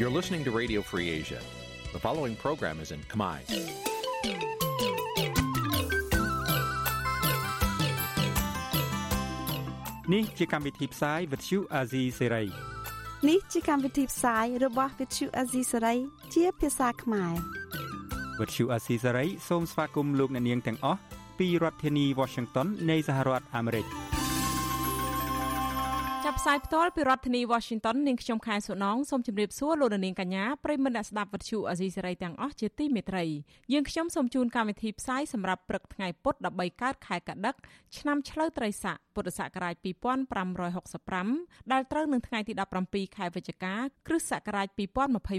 You're listening to Radio Free Asia. The following program is in Khmer. នេះជាកម្មវិធីផ្សាយ Vuthu Azizi Serai នេះជាកម្មវិធីផ្សាយរបស់ Vuthu Azizi Serai ជាភាសាខ្មែរ Vuthu Azizi Serai សូមស្វាគមន៍លោកអ្នកនាងទាំងអស់ពីរដ្ឋធានី Washington នៃសហរដ្ឋអាមេរិក។ចាប់ ផ្សាយផ្ទាល់ពីរដ្ឋធានី Washington នាងខ្ញុំខែសុណងសូមជម្រាបសួរលោកនាងកញ្ញាប្រិយមិត្តអ្នកស្ដាប់វិទ្យុអាស៊ីសេរីទាំងអស់ជាទីមេត្រីយើងខ្ញុំសូមជូនកម្មវិធីផ្សាយសម្រាប់ព្រឹកថ្ងៃពុធ13កើតខែកដឹកឆ្នាំឆ្លូវត្រីស័កពុទ្ធសករាជ2565ដែលត្រូវនឹងថ្ងៃទី17ខែវិច្ឆិកាគ្រិស្តសករាជ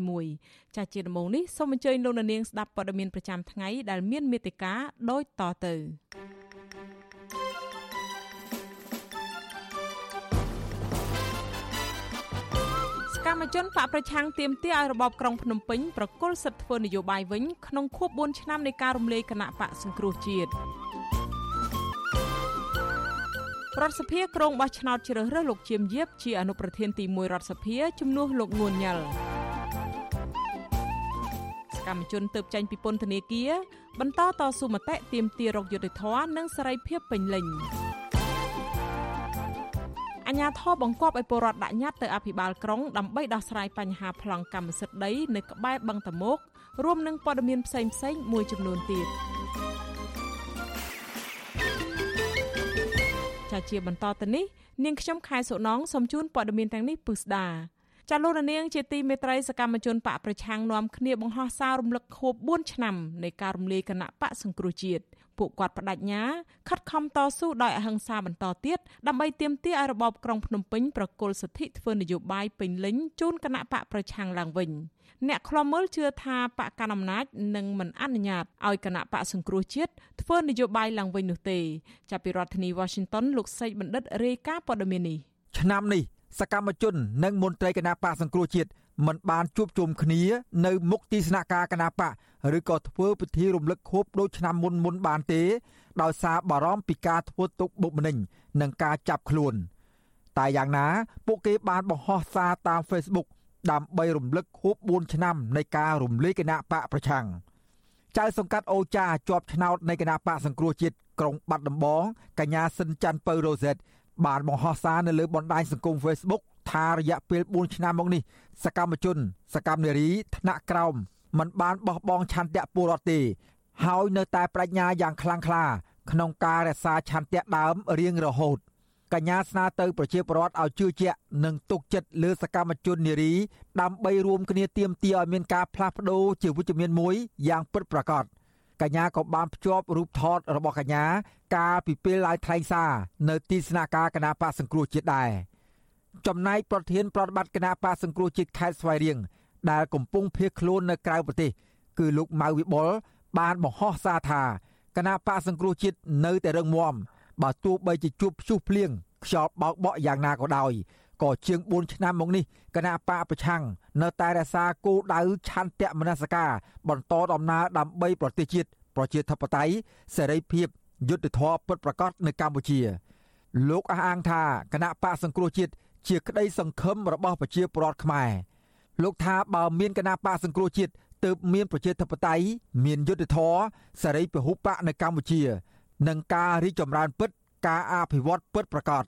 2021ចាស់ជាដំបូងនេះសូមអញ្ជើញលោកនាងស្ដាប់ព័ត៌មានប្រចាំថ្ងៃដែលមានមេត្តាដូចតទៅ កម្មជនបកប្រឆាំងទាមទារឲ្យរបបក្រុងភ្នំពេញប្រគល់សិទ្ធិធ្វើនយោបាយវិញក្នុងខួប4ឆ្នាំនៃការរំលាយគណៈបកសង្គ្រោះជាតិរដ្ឋសភាក្រុងបោះឆ្នោតជ្រើសរើសលោកជាមយាបជាអនុប្រធានទី1រដ្ឋសភាជំនួសលោកងួនញ៉ាល់សកម្មជនទៅចេញពីពន្ធនាគារបន្តតស៊ូមតិទាមទាររកយុត្តិធម៌និងសេរីភាពពេញលេញ អាជ្ញាធរបង្គាប់ឲ្យពលរដ្ឋដាក់ញត្តិទៅអភិបាលក្រុងដើម្បីដោះស្រាយបញ្ហាប្លង់កម្មសិទ្ធិដីនៅក្បែរបឹងតមោករួមនឹងព័ត៌មានផ្សេងៗមួយចំនួនទៀតចាជាបន្តទៅនេះនាងខ្ញុំខែសុណងសូមជូនព័ត៌មានទាំងនេះពិស្ដាចាលោកនាងជាទីមេត្រីសកម្មជនបកប្រឆាំងនាំគ្នាបង្ហោះសាររំលឹកខួប4ឆ្នាំនៃការរំលាយគណៈបកសង្គ្រោះជាតិ ពួកគាត់បដិញ្ញាខិតខំតស៊ូដោយអហិង្សាបន្តទៀតដើម្បីទាមទារឲ្យរបបក្រុងភ្នំពេញប្រគល់សិទ្ធិធ្វើនយោបាយពេញលេញជូនគណៈបកប្រឆាំងឡើងវិញអ្នកខ្លំមើលជឿថាបកកណ្ដាលអំណាចនឹងមិនអនុញ្ញាតឲ្យគណៈបកសង្គ្រោះជាតិធ្វើនយោបាយឡើងវិញនោះទេចាប់ពីរដ្ឋធានី Washington លោកសេកបណ្ឌិតរាយការណ៍ព័ត៌មាននេះឆ្នាំនេះសកម្មជននិងមន្ត្រីគណៈបកសង្គ្រោះជាតិមិនបានជួបជុំគ្នានៅមុខទីស្នាក់ការគណៈបក ឬក៏ធ្វើពិធីរំលឹកខួបដូចឆ្នាំមុនមុនបានទេ ដោយសារបារម្ភពីការធ្វើទុកបុកម្នេញនិងការចាប់ខ្លួន តែយ៉ាងណា ពួកគេបានបង្ហោះសារតាម Facebook ដើម្បីរំលឹកខួប4ឆ្នាំនៃការរំលាយគណៈបកប្រឆាំងចៅសង្កាត់អូចាជាប់ឆ្នោតនៃគណៈបកសង្គ្រោះជាតិក្រុងបាត់ដំបងកញ្ញាសិនច័ន្ទពៅរ៉ូសេតបានបង្ហោះសារនៅលើបណ្ដាញសង្គម Facebook ថារយៈពេល4ឆ្នាំមកនេះសកម្មជន សកម្មនារីថ្នាក់ក្រោម មិនបានបោះបង់ឆន្ទៈពលរដ្ឋទេ ហើយនៅតែបញ្ញាយ៉ាងខ្លាំងក្លាក្នុងការរក្សាឆន្ទៈដើមរៀងរហូតកញ្ញាស្នើទៅប្រជាពលរដ្ឋឲ្យជឿជាក់និងទុកចិត្តលើសកម្មជននារីដើម្បីរួមគ្នាទាមទារឲ្យមានការផ្លាស់ប្ដូរជាវិជ្ជមានមួយយ៉ាងពិតប្រាកដកញ្ញាក៏បានភ្ជាប់រូបថតរបស់កញ្ញាកាលពីពេលឡើងថ្លែងសារនៅទីស្នាក់ការគណៈបកសង្គ្រោះជាតិដែរចំណែកប្រធានប្រតិបត្តិគណៈបកសង្គ្រោះជាតិខេត្តស្វាយរៀង ដែលកំពុងភៀសខ្លួននៅក្រៅប្រទេសគឺលោកម៉ៅវិបុលបានបង្ហោះសារថាគណៈបកសង្គ្រោះជាតិនៅតែរឹងមាំបើទោះបីជាជួបព្យុះភ្លៀងខ្យល់បោកបក់យ៉ាងណាក៏ដោយក៏ជាង4ឆ្នាំមកនេះគណៈបកប្រឆាំងនៅតែរក្សាគោលដៅឆន្ទៈមនសិការបន្តដំណើរដើម្បីប្រទេសជាតិប្រជាធិបតេយ្យសេរីភាពយុត្តិធម៌ពិតប្រាកដនៅកម្ពុជា លោកអះអាងថាគណៈបកសង្គ្រោះជាតិជាក្តីសង្ឃឹមរបស់ប្រជាពលរដ្ឋខ្មែរ លោកថាបើមានគណៈបកសង្គ្រោះជាតិទើបមានប្រជាធិបតេយ្យមានយុត្តិធម៌សេរីពហុបកនៅកម្ពុជា និងការរីកចម្រើនពិត ការអភិវឌ្ឍពិតប្រាកដ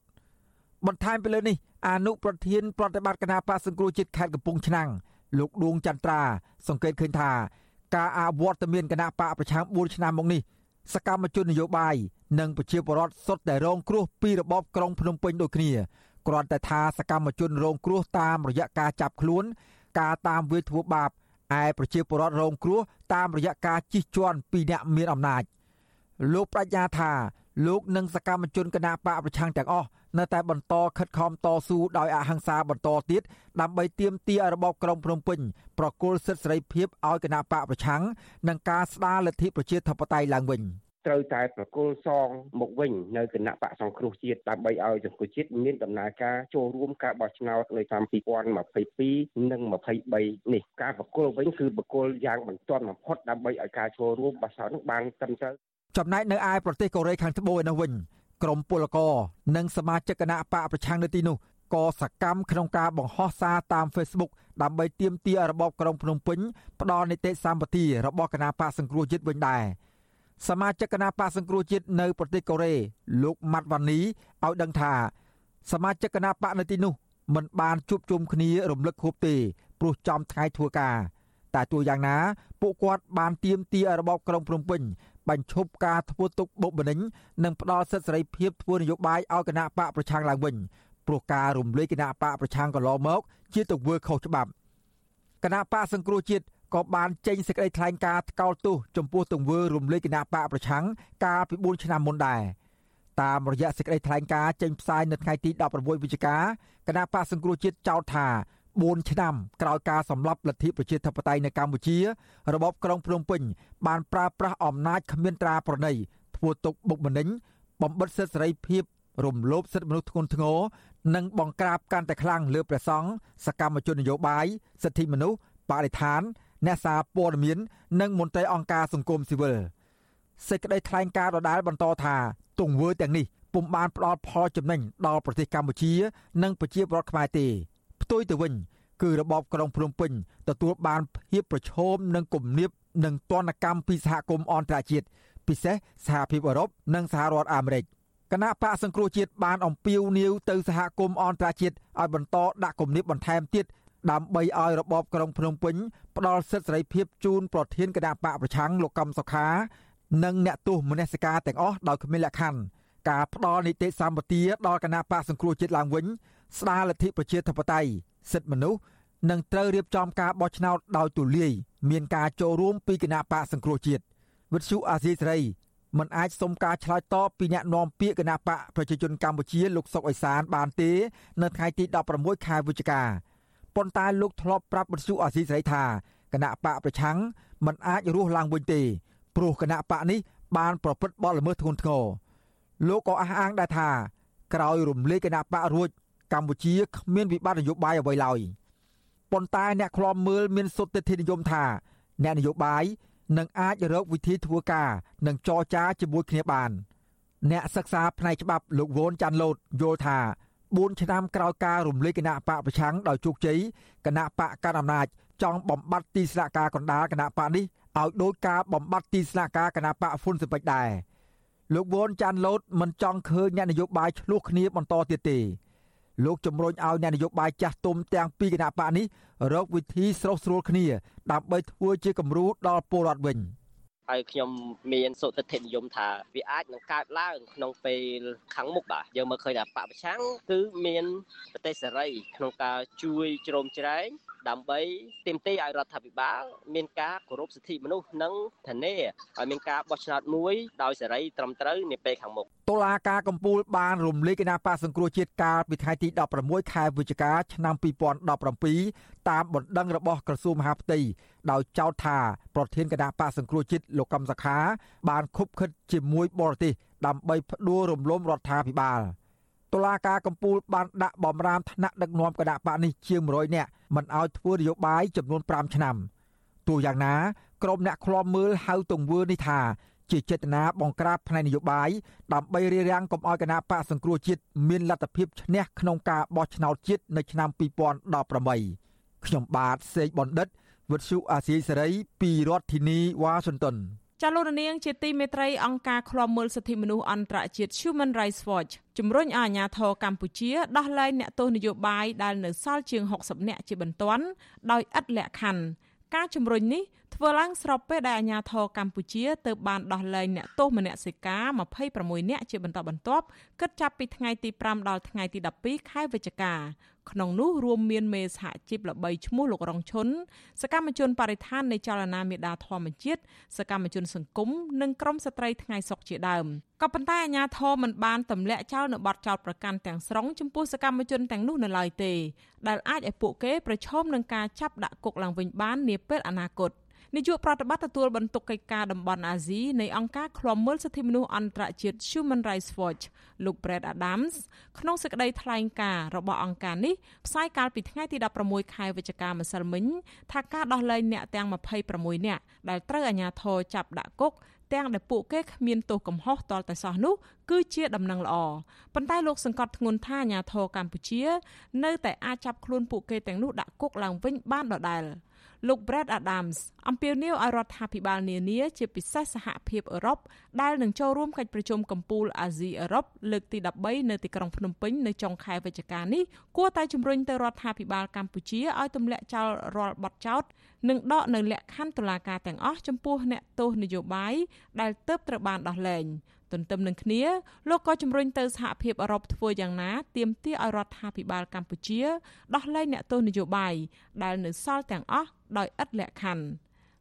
បន្ថែមពីលើនេះអនុប្រធានប្រតិបត្តិគណៈបកសង្គ្រោះជាតិខេត្តកំពង់ឆ្នាំងលោកដួងចន្ទ្រាសង្កេតឃើញថា ការអវត្តមានគណៈបកប្រឆាំង4ឆ្នាំមកនេះសកម្មជននយោបាយនិងប្រជាពលរដ្ឋសុទ្ធតែរងគ្រោះពីរបបក្រុងភ្នំពេញដូចគ្នាគ្រាន់តែថាសកម្មជនរងគ្រោះតាមរយៈការចាប់ខ្លួន ការតាមវាយធ្វើបាបឯប្រជាពលរដ្ឋរងគ្រោះតាមរយៈការជិះជាន់ពីអ្នកមានអំណាចលោកប្រាជ្ញាថាលោកនិងសកម្មជនគណៈបកប្រឆាំងទាំងអស់នៅតែបន្តខិតខំតស៊ូដោយអហិង្សាបន្តទៀតដើម្បីទាមទាររបបក្រុងភ្នំពេញប្រគល់សិទ្ធិសេរីភាពឲ្យគណៈបកប្រឆាំងនិងការស្ដារលទ្ធិប្រជាធិបតេយ្យឡើងវិញ។ ត្រូវតែប្រគល់សងមកវិញនៅគណៈបកសង្គ្រោះជាតិដើម្បីឲ្យសង្គ្រោះជាតិមានដំណើរការចូលរួមការបោះឆ្នោតនៅឆ្នាំ2022និង23នេះការប្រគល់វិញគឺប្រគល់យ៉ាងបន្ទាន់បំផុតដើម្បីឲ្យការចូលរួមបោះឆ្នោតនឹងបានត្រឹមត្រូវចំណែកនៅឯប្រទេសកូរ៉េខាងត្បូងឯនោះវិញក្រមពលករនិងសមាជិកគណៈបកប្រឆាំងនៅទីនោះក៏សកម្មក្នុងការបង្ហោះសារតាម Facebook ដើម្បីទាមទាររបបក្រុងភ្នំពេញផ្ដល់នីតិសម្បទារបស់គណៈបកសង្គ្រោះជាតិវិញដែរ សមាជិកគណៈបកសង្គ្រោះជាតិនៅប្រទេសកូរ៉េលោកម៉ាត់វ៉ានីឲ្យដឹងថា សមាជិកគណៈបកនៅទីនោះមិនបានជួបជុំគ្នារំលឹកខួបទេព្រោះចំថ្ងៃធ្វើការតែទោះយ៉ាងណាពួកគាត់បានទៀមទារបបក្រុងភ្នំពេញបញ្ឈប់ការធ្វើទុកបុកម្នេញនិងផ្ដល់សិទ្ធិសេរីភាពធ្វើនយោបាយឲ្យគណៈបកប្រឆាំងឡើងវិញព្រោះការរំលាយគណៈបកប្រឆាំងកន្លងមក ជាទង្វើខុសច្បាប់គណៈបកសង្គ្រោះជាតិ ក៏បានចេញសេចក្តីថ្លែងការណ៍ថ្កោលទោសចំពោះទង្វើរំលាយគណៈបកប្រឆាំងកាលពី4ឆ្នាំមុនដែរតាមរយៈសេចក្តីថ្លែងការណ៍ចេញផ្សាយនៅថ្ងៃទី16វិច្ឆិកាគណៈបកសង្គ្រោះជាតិចោទថា4ឆ្នាំក្រោយការសម្លាប់លទ្ធិប្រជាធិបតេយ្យនៅកម្ពុជា របបក្រុងភ្នំពេញ បានប្រើប្រាស់អំណាចគ្មានត្រាប្រណីធ្វើទុកបុកម្នេញបំបិទសិទ្ធិសេរីភាព រំលោភសិទ្ធិមនុស្សធ្ងន់ធ្ងរនិងបង្ក្រាបកាន់តែខ្លាំងលើព្រះសង្ឃសកម្មជននយោបាយសិទ្ធិមនុស្សបរិស្ថាន អ្នកសារព័ត៌មាន និងមន្ត្រីអង្គការសង្គមស៊ីវិលសេចក្តីថ្លែងការណ៍ដដែលបន្តថាទង្វើទាំងនេះពុំបានផ្ដល់ផលចំណេញដល់ប្រទេសកម្ពុជា និងប្រជាពលរដ្ឋខ្មែរទេផ្ទុយទៅវិញគឺរបបក្រុងភ្នំពេញទទួលបានភាពប្រឈមនឹងគំនាបនិងទណ្ឌកម្មពីសហគមន៍អន្តរជាតិពិសេសសហភាពអឺរ៉ុបនិងសហរដ្ឋអាមេរិកគណៈបកសង្គ្រោះជាតិបានអំពាវនាវទៅសហគមន៍អន្តរជាតិឲ្យបន្តដាក់គំនាបបន្ថែមទៀត ដើម្បីឲ្យរបបក្រុងភ្នំពេញផ្ដល់សិទ្ធិសេរីភាពជូនប្រធានគណៈបកប្រឆាំងលោកកំសុខា និងអ្នកទោសមនសិការទាំងអស់ដោយគ្មានលក្ខខណ្ឌការផ្ដល់នីតិសម្បទាដល់គណៈបកសង្គ្រោះជាតិឡើងវិញ ស្ដារលទ្ធិប្រជាធិបតេយ្យសិទ្ធិមនុស្សនិងត្រូវរៀបចំការបោះឆ្នោតដោយទូលាយមានការចូលរួមពីគណៈបកសង្គ្រោះជាតិវិទ្យុអាស៊ីសេរីមិនអាចសុំការឆ្លើយតបពីអ្នកនាំពាក្យគណៈបកប្រជាជនកម្ពុជាលោកសុកអេសានបានទេ នៅថ្ងៃទី16ខែវិច្ឆិកា ប៉ុន្តែលោកធ្លាប់ប្រាប់វិទ្យុអាស៊ីសេរីថាគណៈបកប្រឆាំងមិនអាចរស់ឡើងវិញទេព្រោះគណៈបកនេះបានប្រព្រឹត្តបទល្មើសធ្ងន់ធ្ងរលោកក៏អះអាងដែរថាក្រោយរំលាយគណៈបករួចកម្ពុជាគ្មានវិបត្តិនយោបាយអ្វីឡើយប៉ុន្តែអ្នកខ្លាំមើលមានសុទ្ធិធិនិយមថាអ្នកនយោបាយនឹងអាចរកវិធីធ្វើការនិងចរចាជាមួយគ្នាបាន អ្នកសិក្សាផ្នែកច្បាប់លោកវ៉ុនចាន់ឡូតយល់ថា 4ឆ្នាំក្រោយការរំលាយគណៈបកប្រឆាំងដោយជោគជ័យគណៈបកកណ្ដាលអំណាចចង់បំបត្តិទីស្នាក់ការកណ្ដាលគណៈបកនេះឲ្យដោយការបំបត្តិទីស្នាក់ការគណៈបកហ្វុនស៊ិបិចដែរលោកវ៉ុនចាន់ឡូតមិនចង់ឃើញអ្នកនយោបាយឆ្លោះគ្នាបន្តទៀតទេលោកជំរុញឲ្យអ្នកនយោបាយចាស់ទុំទាំងពីរគណៈបកនេះរកវិធីស្រោះស្រួលគ្នា ដើម្បីធ្វើជាគំរូដល់ពលរដ្ឋវិញ ហើយខ្ញុំមានសុទ្ធិធិនិយមថាវាអាចនឹងកើតឡើងក្នុងពេលខាងមុខបាទយើងមើលឃើញថាបពប្រឆាំងគឺមានប្រទេសសេរីក្នុងការជួយជ្រោមជ្រែង ដើម្បីទាមទារឲ្យរដ្ឋាភិបាលមានការគោរពសិទ្ធិមនុស្សនិងធានាឲ្យមានការបោះឆ្នោតមួយដោយសេរីត្រឹមត្រូវនាពេលខាងមុខតុលាការកំពូលបានរំលាយគណៈបកសង្គ្រោះជាតិកាលពីថ្ងៃទី16ខែវិច្ឆិកាឆ្នាំ2017តាមបណ្ដឹងរបស់ក្រសួងមហាផ្ទៃដោយចោទថាប្រធានគណៈបកសង្គ្រោះជាតិលោកកំសខាបានខុបខិតជាមួយបរទេសដើម្បីផ្ដួលរំលំរដ្ឋាភិបាល តុលាការកំពូលបានដាក់បំរាមថ្នាក់ដឹកនាំគណៈបកនេះជាង100នាក់មិនឲ្យធ្វើនយោបាយចំនួន5ឆ្នាំទោះយ៉ាងណាក្រុមអ្នកឃ្លាំមើលហៅទង្វើនេះថាជាចេតនាបង្ក្រាបផ្នែកនយោបាយដើម្បីរារាំងកុំឲ្យគណៈបកសង្គ្រោះជាតិមានលទ្ធភាពឈ្នះក្នុងការបោះឆ្នោតជាតិនៅឆ្នាំ2018ខ្ញុំបាទសេកបណ្ឌិតវុទ្ធុអាស៊ីសេរីពីរដ្ឋធានីវ៉ាស៊ីនតោន ចាលោកនាងជាទីមេត្រីអង្គការឃ្លាំមើលសិទ្ធិមនុស្សអន្តរជាតិ Human Rights Watch ជំរុញឲ្យអាជ្ញាធរកម្ពុជាដោះលែងអ្នកទោសនយោបាយដែលនៅសល់ជាង60នាក់ជាបន្ទាន់ដោយឥតលក្ខខណ្ឌការជំរុញនេះ ធ្វើឡើងស្របពេលដែលអាជ្ញាធរកម្ពុជាទើបបានដោះលែងអ្នកទោសមនសិការ26នាក់ជាបន្តបន្ទាប់គិតចាប់ពីថ្ងៃទី5ដល់ថ្ងៃទី12ខែវិច្ឆិកាក្នុងនោះរួមមានមេសហជីពល្បីឈ្មោះលោករងឈុនសកម្មជនបរិស្ថាននៃចលនាមេដាធម្មជាតិសកម្មជនសង្គមនិងក្រុមស្ត្រីថ្ងៃសុកជាដើមក៏ប៉ុន្តែអាជ្ញាធរមិនបានទម្លាក់ចោលនៅបទចោទប្រកាន់ទាំងស្រុងចំពោះសកម្មជនទាំងនោះនៅឡើយទេដែលអាចឲ្យពួកគេប្រឈមនឹងការចាប់ដាក់គុកឡើងវិញបាននាពេលអនាគត នាយកប្រតិបត្តិទទួលបន្ទុកកិច្ចការតំបន់អាស៊ីនៃអង្គការឃ្លាំមើលសិទ្ធិមនុស្សអន្តរជាតិ Human Rights Watch លោក Brad Adams ក្នុងសេចក្តីថ្លែងការណ៍របស់អង្គការនេះផ្សាយកាលពីថ្ងៃទី16ខែវិច្ឆិកាម្សិលមិញថាការដោះលែងអ្នកទាំង26នាក់ដែលត្រូវអាជ្ញាធរចាប់ដាក់គុកទាំងដែលពួកគេគ្មានទោសកំហុសតលតែសោះនោះគឺជាដំណឹងល្អប៉ុន្តែលោកសង្កត់ធ្ងន់ថាអាញាធរកម្ពុជា នៅតែអាចចាប់ខ្លួនពួកគេទាំងនោះដាក់គុកឡើងវិញបានដដែល។ លោក Brad Adams អំពាវនាវឲ្យរដ្ឋាភិបាលនានាជាពិសេសសហភាពអឺរ៉ុបដែលនឹងចូលរួមកិច្ចប្រជុំកំពូលអាស៊ីអឺរ៉ុបលើកទី13នៅទីក្រុងភ្នំពេញនៅចុងខែវិច្ឆិកានេះគួរតែជំរុញទៅរដ្ឋាភិបាលកម្ពុជាឲ្យទម្លាក់ចោលរាល់បទចោទនិងដកនៅលក្ខខណ្ឌតុលាការទាំងអស់ចំពោះអ្នកទោសនយោបាយដែលទើបត្រូវបានដោះលែង ទន្ទឹមនឹងគ្នាលោកក៏ជំរុញទៅសហភាពអឺរ៉ុបធ្វើយ៉ាងណាទាមទារឲ្យរដ្ឋាភិបាលកម្ពុជាដោះលែងអ្នកទោសនយោបាយដែលនៅសល់ទាំងអស់ដោយឥតលក្ខខណ្ឌ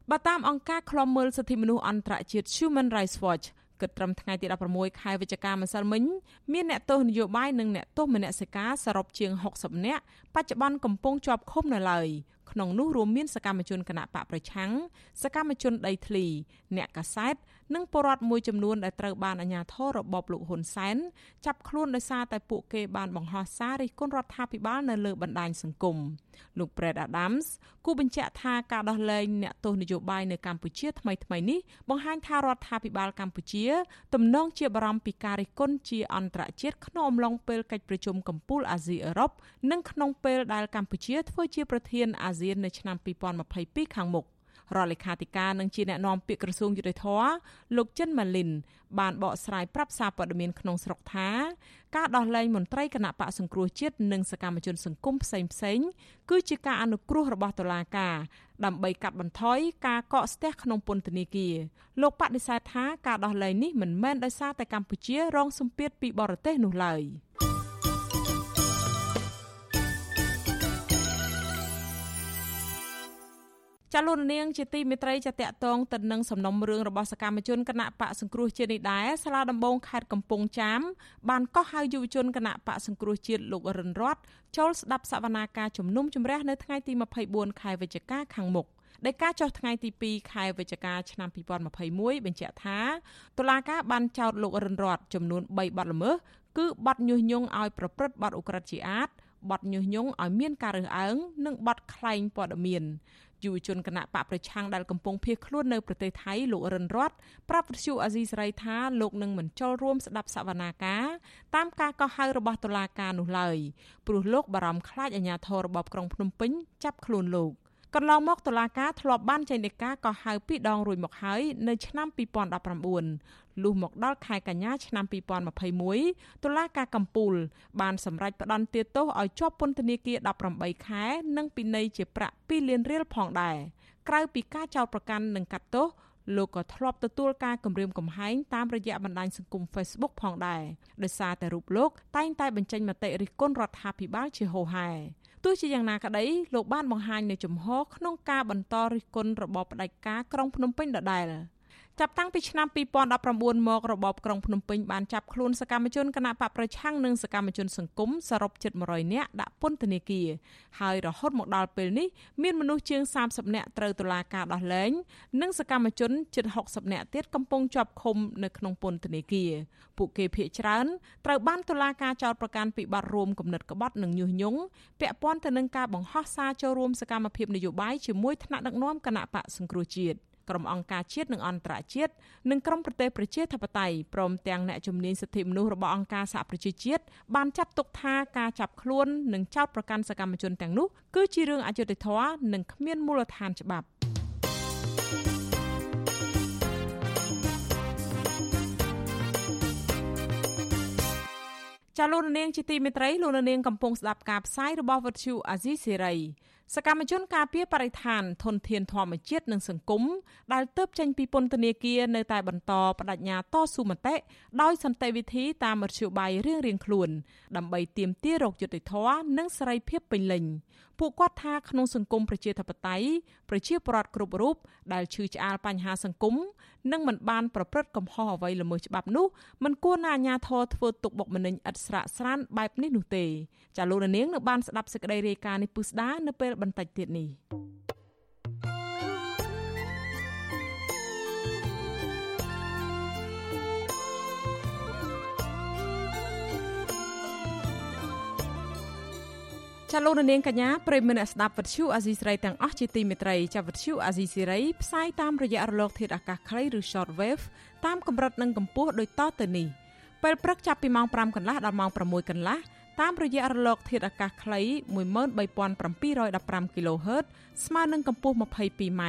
បើតាមអង្គការឃ្លាំមើលសិទ្ធិមនុស្សអន្តរជាតិ Human Rights Watch គិតត្រឹមថ្ងៃទី16ខែវិច្ឆិកាម្សិលមិញមានអ្នកទោសនយោបាយនិងអ្នកទោសមនសិការសរុបជាង60នាក់បច្ចុប្បន្នកំពុងជាប់ឃុំនៅឡើយក្នុងនោះរួមមានសកម្មជនគណៈបកប្រឆាំងសកម្មជនដីធ្លី អ្នកកាសែត និងពលរដ្ឋមួយចំនួនដែលត្រូវបានអាជ្ញាធររបបលោកហ៊ុនសែនចាប់ខ្លួនដោយសារតែពួកគេបានបង្ហោះសាររិះគន់រដ្ឋាភិបាលនៅលើបណ្ដាញសង្គមលោក Brad Adams គូបញ្ជាក់ថាការដោះលែងអ្នកទោសនយោបាយនៅកម្ពុជាថ្មីៗនេះបង្ហាញថារដ្ឋាភិបាលកម្ពុជា ទំនងជាបារម្ភពីការរិះគន់ជាអន្តរជាតិក្នុងអំឡុងពេលកិច្ចប្រជុំកំពូលអាស៊ីអឺរ៉ុបនិងក្នុងពេលដែលកម្ពុជាធ្វើជាប្រធានអាស៊ាននៅឆ្នាំ2022ខាងមុខ រដ្ឋលេខាធិការនិងជាអ្នកណែនាំពាក្យក្រសួងយុតិធធលោកចិនម៉ាលីន បានបកស្រាយប្រាប់សារព័ត៌មានក្នុងស្រុកថាការដោះលែងមន្ត្រីគណៈបកសង្គ្រោះជាតិនិងសកម្មជនសង្គមផ្សេងផ្សេងគឺជាការអនុគ្រោះរបស់តុលាការដើម្បីកាត់បន្ថយការកកស្ទះក្នុងពន្ធនាគារលោកបដិសេធថាការដោះលែងនេះមិនមែនដោយសារតែកម្ពុជារងសម្ពាធពីបរទេសនោះឡើយ។ ចាលោកនាងជាទីមេត្រីចាតកតងទៅនឹងសំណុំរឿងរបស់សកម្មជនគណៈបកសង្គ្រោះជាតិនេះដែរសាលាដំបងខេត្តកំពង់ចាមបានកោះហៅយុវជនគណៈបកសង្គ្រោះជាតិលោករិនរតចូលស្ដាប់សវនាការជំនុំជម្រះនៅថ្ងៃទី24ខែវិច្ឆិកាខាងមុខដែលការចុះថ្ងៃទី2ខែវិច្ឆិកាឆ្នាំ2021បញ្ជាក់ថាតុលាការបានចោទលោករិនរតចំនួន3បទល្មើសគឺបទញុះញង់ឲ្យប្រព្រឹត្តបទឧក្រិដ្ឋជាអាតបទញុះញង់ឲ្យមានការរើសអើងនិងបទក្លែងព័ត៌មាន យុវជនគណៈបកប្រឆាំងដែលកំពុងភៀសខ្លួននៅប្រទេសថៃលោករិនរតប្រាប់វិទ្យុអាស៊ីសេរីថាលោកនឹងមិនចូលរួមស្ដាប់សវនាការតាមការកោះហៅរបស់តុលាការនោះឡើយព្រោះលោកបារម្ភខ្លាចអាជ្ញាធររបបក្រុងភ្នំពេញចាប់ខ្លួនលោក កន្លងមកតុលាការធ្លាប់បានចេញដីកាកោះហៅពីរដងរួចមកហើយនៅឆ្នាំ2019លុះមកដល់ខែកញ្ញាឆ្នាំ2021តុលាការកំពូល បានសម្រេចផ្តន្ទាទោសឲ្យជាប់ពន្ធនាគារ18ខែ និងពិន័យជាប្រាក់2លានរៀលផងដែរក្រៅពីការចោទប្រកាន់និងកាត់ទោសលោកក៏ធ្លាប់ទទួលការគំរាមកំហែងតាមរយៈបណ្ដាញសង្គម Facebook ផងដែរដោយសារតែរូបលោកតែងតែបញ្ចេញមតិរិះគន់រដ្ឋាភិបាលជាហូរហែ ទោះជាយ៉ាងណាក្តីលោកបានបង្ហាញនៅជំហរក្នុងការបន្តរិះគន់របបផ្ដាច់ការក្រុងភ្នំពេញដដែល ចាប់តាំងពីឆ្នាំ2019មករបបក្រុងភ្នំពេញបានចាប់ខ្លួនសកម្មជនគណបកប្រឆាំងនិងសកម្មជនសង្គមសរុបជិត100នាក់ដាក់ពន្ធនាគារហើយរហូតមកដល់ពេលនេះមានមនុស្សជាង30នាក់ត្រូវតុលាការដោះលែងនិងសកម្មជនជិត60នាក់ទៀតកំពុងជាប់ឃុំនៅក្នុងពន្ធនាគារពួកគេភ័យច្រើនត្រូវបានតុលាការចោទប្រកាន់ពីបទរួមគំនិតក្បត់និងញុះញង់ពាក់ព័ន្ធទៅនឹងការបង្ហោះសារចូលរួមសកម្មភាពនយោបាយជាមួយថ្នាក់ដឹកនាំគណៈបកសង្គ្រោះជាតិ ក្រុមអង្គការជាតិនិងអន្តរជាតិនិងក្រុមប្រទេសប្រជាធិបតេយ្យព្រមទាំងអ្នកជំនាញសិទ្ធិមនុស្សរបស់អង្គការសហប្រជាជាតិបានចាត់ទុកថាការចាប់ខ្លួននិងចោទប្រកាន់សកម្មជនទាំងនោះគឺជារឿងអយុត្តិធម៌និងគ្មានមូលដ្ឋានច្បាប់ចាលោកនាងជាទីមេត្រីលោកនាងកំពុងស្ដាប់ការផ្សាយរបស់វិទ្យុអាស៊ីសេរី សកម្មជនការពារបរិស្ថានធនធានធម្មជាតិនិងសង្គមដែលទៅចេញពីពន្ធនាគារនៅតែបន្តបដិញ្ញាតស៊ូមតិដោយសន្តិវិធីតាមមធ្យោបាយរៀងៗខ្លួន ដើម្បីទាមទាររកយុត្តិធម៌និងសេរីភាពពេញលេញពួកគាត់ថាក្នុងសង្គមប្រជាធិបតេយ្យប្រជាពលរដ្ឋគ្រប់រូបដែលឈឺឆ្អាលបញ្ហាសង្គមនិងមិនបានប្រព្រឹត្តកំហុសអ្វីល្មើសច្បាប់នោះមិនគួរណាអាជ្ញាធរធ្វើទុកបុកម្នេញឥតស្រាកស្រានបែបនេះនោះទេចាលោកនាងនៅបានស្ដាប់សេចក្តីរាយការណ៍នេះពុស្ដានៅពេលបន្តិចទៀតនេះច ចាលោកនាងកញ្ញាប្រិមមអ្នកស្ដាប់វិទ្យុអាស៊ីសេរីទាំងអស់ជាទីមេត្រីចាវិទ្យុអាស៊ីសេរីផ្សាយតាមរយៈរលក ធាតុអាកាសខ្លីឬ shortwave តាមកម្រិតនិងកម្ពស់ដូចតទៅនេះពេលព្រឹកចាប់ពីម៉ោង5កន្លះដល់ម៉ោង6កន្លះតាមរយៈរលក ធាតុអាកាសខ្លី13715 kHz ស្មើនឹងកម្ពស់ 22m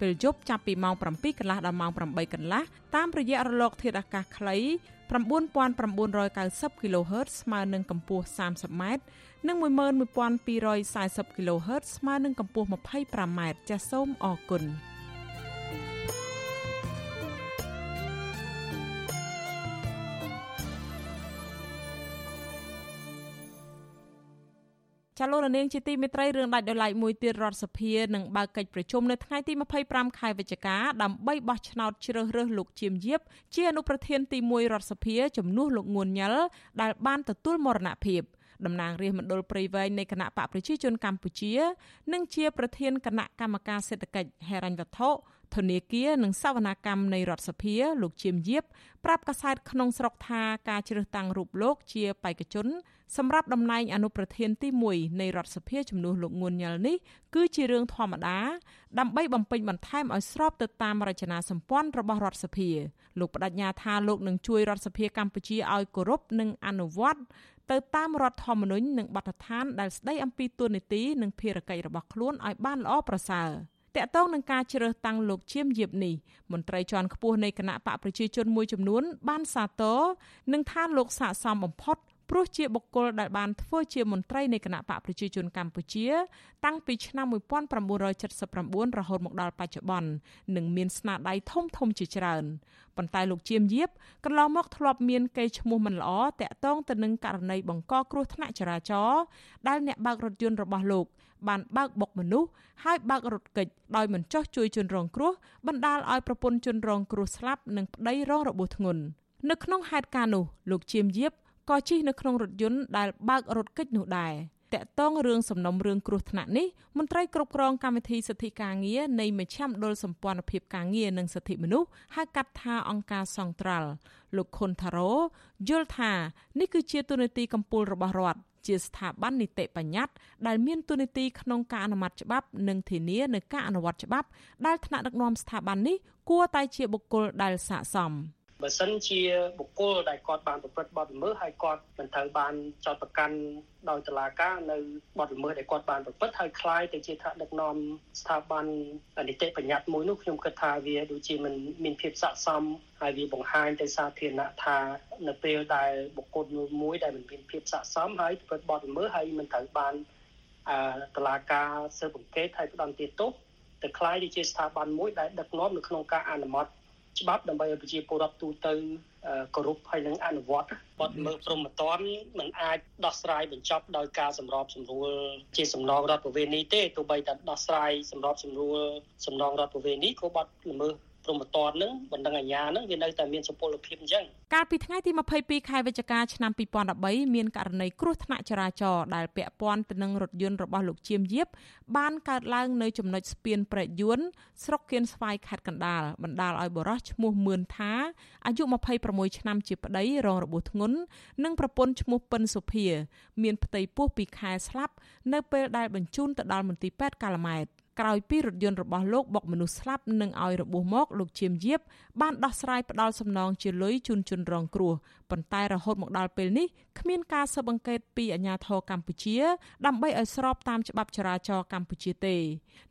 ពេលយប់ចាប់ពីម៉ោង7កន្លះដល់ម៉ោង8កន្លះតាមរយៈរលក ធាតុអាកាសខ្លី9990 kHz ស្មើនឹងកម្ពស់ 30m និង11240 kHz ស្មើនឹងកម្ពស់ 25m ចាសសូមអរគុណចាលោករនាងជាទីមេត្រីរឿងដាច់ដោយឡែកមួយទៀតរដ្ឋសភានឹងបើកកិច្ចប្រជុំនៅថ្ងៃទី25ខែវិច្ឆិកាដើម្បីបោះឆ្នោតជ្រើសរើសលោកជាមយាបជាអនុប្រធានទី1រដ្ឋសភាជំនួសលោកងួនញ៉ិលដែលបានទទួលមរណភាព តំណាងរាស្ត្រមណ្ឌលព្រៃវែងនៃគណៈបកប្រជាជនកម្ពុជា និងជាប្រធានគណៈកម្មការសេដ្ឋកិច្ចហិរញ្ញវត្ថុធនាគារនិងសវនកម្មនៃរដ្ឋសភាលោកជាមយាបប្រាប់កាសែតក្នុងស្រុកថាការជ្រើសតាំងរូបលោកជាបេក្ខជន សម្រាប់តំណែងអនុប្រធានទី1នៃរដ្ឋសភាជំនួសលោកងួនញ៉ិលនេះគឺជារឿងធម្មតា ដើម្បីបំពេញបន្ថែមឲ្យស្របទៅតាមរចនាសម្ព័ន្ធរបស់រដ្ឋសភាលោកបដិញ្ញាថាលោកនឹងជួយរដ្ឋសភាកម្ពុជាឲ្យគោរពនិងអនុវត្ត ទៅតាមរដ្ឋធម្មនុញ្ញនិងបទដ្ឋានដែលស្ដីអំពីទូនីតិនិងភារកិច្ចរបស់ខ្លួនឲ្យបានល្អប្រសើរតកតងនឹងការជ្រើសតាំងលោកឈៀមយៀបនេះមន្ត្រីជាន់ខ្ពស់នៃគណៈបកប្រជាជនមួយចំនួនបានសាទរនឹងថាលោកស័កសមបំផុត ព្រោះជាបុគ្គលដែលបានធ្វើជាមន្ត្រីនៃគណៈបកប្រជាជនកម្ពុជា តាំងពីឆ្នាំ1979រហូតមកដល់បច្ចុប្បន្ននិងមានស្នាដៃធំធំជាច្រើនប៉ុន្តែលោកជាមយៀបកន្លងមកធ្លាប់មានកេរ្តិ៍ឈ្មោះមិនល្អតាក់ទងទៅនឹងករណីបង្កគ្រោះថ្នាក់ចរាចរណ៍ដែលអ្នកបើករថយន្តរបស់លោកបានបើកបុកមនុស្សហើយបើករថកិច្ចដោយមិនចោះជួយជនរងគ្រោះបណ្ដាលឲ្យប្រពន្ធជនរងគ្រោះស្លាប់និងប្តីរងរបួសធ្ងន់នៅក្នុងហេតុការណ៍នោះលោកជាមយៀប ក៏ជិះនៅក្នុងរថយន្តដែលបើករថកិច្ចនោះដែរតកតងរឿងសំណុំរឿងគ្រោះថ្នាក់នេះមន្ត្រីគ្រប់គ្រងកម្មវិធីសិទ្ធិការងារនៃមជ្ឈមណ្ឌលសម្ព័ន្ធភាពការងារនិងសិទ្ធិមនុស្សហៅកាត់ថាអង្គការសង្ត្រាល់លោកខុនថារ៉ូយល់ថានេះគឺជាទូនាទីកម្ពុជារបស់រដ្ឋជាស្ថាប័ននីតិបញ្ញត្តិដែលមានទូនាទីក្នុងការអនុម័តច្បាប់និងធានានៅការអនុវត្តច្បាប់ដែលថ្នាក់ដឹកនាំស្ថាប័ននេះគួរតែជាបុគ្គលដែលស័ក្តិសម។ បើសិនជាបុគ្គលដែលគាត់បានប្រព្រឹត្តបទល្មើសហើយគាត់មិនត្រូវបានចោទប្រកាន់ដោយតុលាការនៅបទល្មើសដែលគាត់បានប្រព្រឹត្តហើយคล้ายទៅជាថាដឹកនាំស្ថាប័ននីតិបញ្ញត្តិមួយនោះខ្ញុំគិតថាវាដូចជាមិនមានភាពស័ក្តិសមហើយវាបង្ហាញទៅសាធារណៈថានៅពេលដែលបុគ្គលមួយដែលមិនមានភាពស័ក្តិសមហើយប្រព្រឹត្តបទល្មើសហើយមិនត្រូវបានអឺតុលាការស៊ើបអង្កេតហើយផ្ដន្ទាទោសទៅคล้ายទៅជាស្ថាប័នមួយដែលដឹកនាំនៅក្នុងការអនុម័ត ច្បាប់ដើម្បីឲ្យប្រជាពលរដ្ឋទូទៅគោរពហើយនឹងអនុវត្តបទមើលព្រមត្តនมันអាចដោះស្រាយបញ្ចប់ដោយការសម្របសម្រួលជាសំណងរដ្ឋប្រវេណីទេទោះបីតែដោះស្រាយសម្របសម្រួលសំណងរដ្ឋប្រវេណីក៏បទល្មើស ព្រមត្តននឹងបណ្ដឹងអាញានឹងវានៅតែមានសុពលភាពអញ្ចឹងកាលពីថ្ងៃទី22ខែវិច្ឆិកាឆ្នាំ2013មានករណីគ្រោះថ្នាក់ចរាចរណ៍ដែលពាក់ព័ន្ធទៅនឹងរថយន្តរបស់លោកជាមយាបបានកើតឡើងនៅចំណុចស្ពានប្រយួនស្រុកគៀនស្វាយខេត្តកណ្ដាលបណ្ដាលឲ្យបរិសឈ្មោះមឿនថាអាយុ26ឆ្នាំជាប្តីរងរបួសធ្ងន់និងប្រពន្ធឈ្មោះពិនសុភា មានផ្ទៃពោះពីខែស្លាប់នៅពេលដែលបញ្ជូនទៅដល់មន្ទីរពេទ្យកាល់ម៉ែត ក្រោយពីរថយន្តរបស់លោកបុកមនុស្សស្លាប់និងឲ្យរបួសមកលោកឈៀមយៀបបានដោះស្រាយផ្ដាល់សំណងជាលុយជូនជនរងគ្រោះប៉ុន្តែរហូតមកដល់ពេលនេះគ្មានការស៊ើបអង្កេតពីអាជ្ញាធរកម្ពុជាដើម្បីឲ្យស្របតាមច្បាប់ចរាចរណ៍កម្ពុជាទេ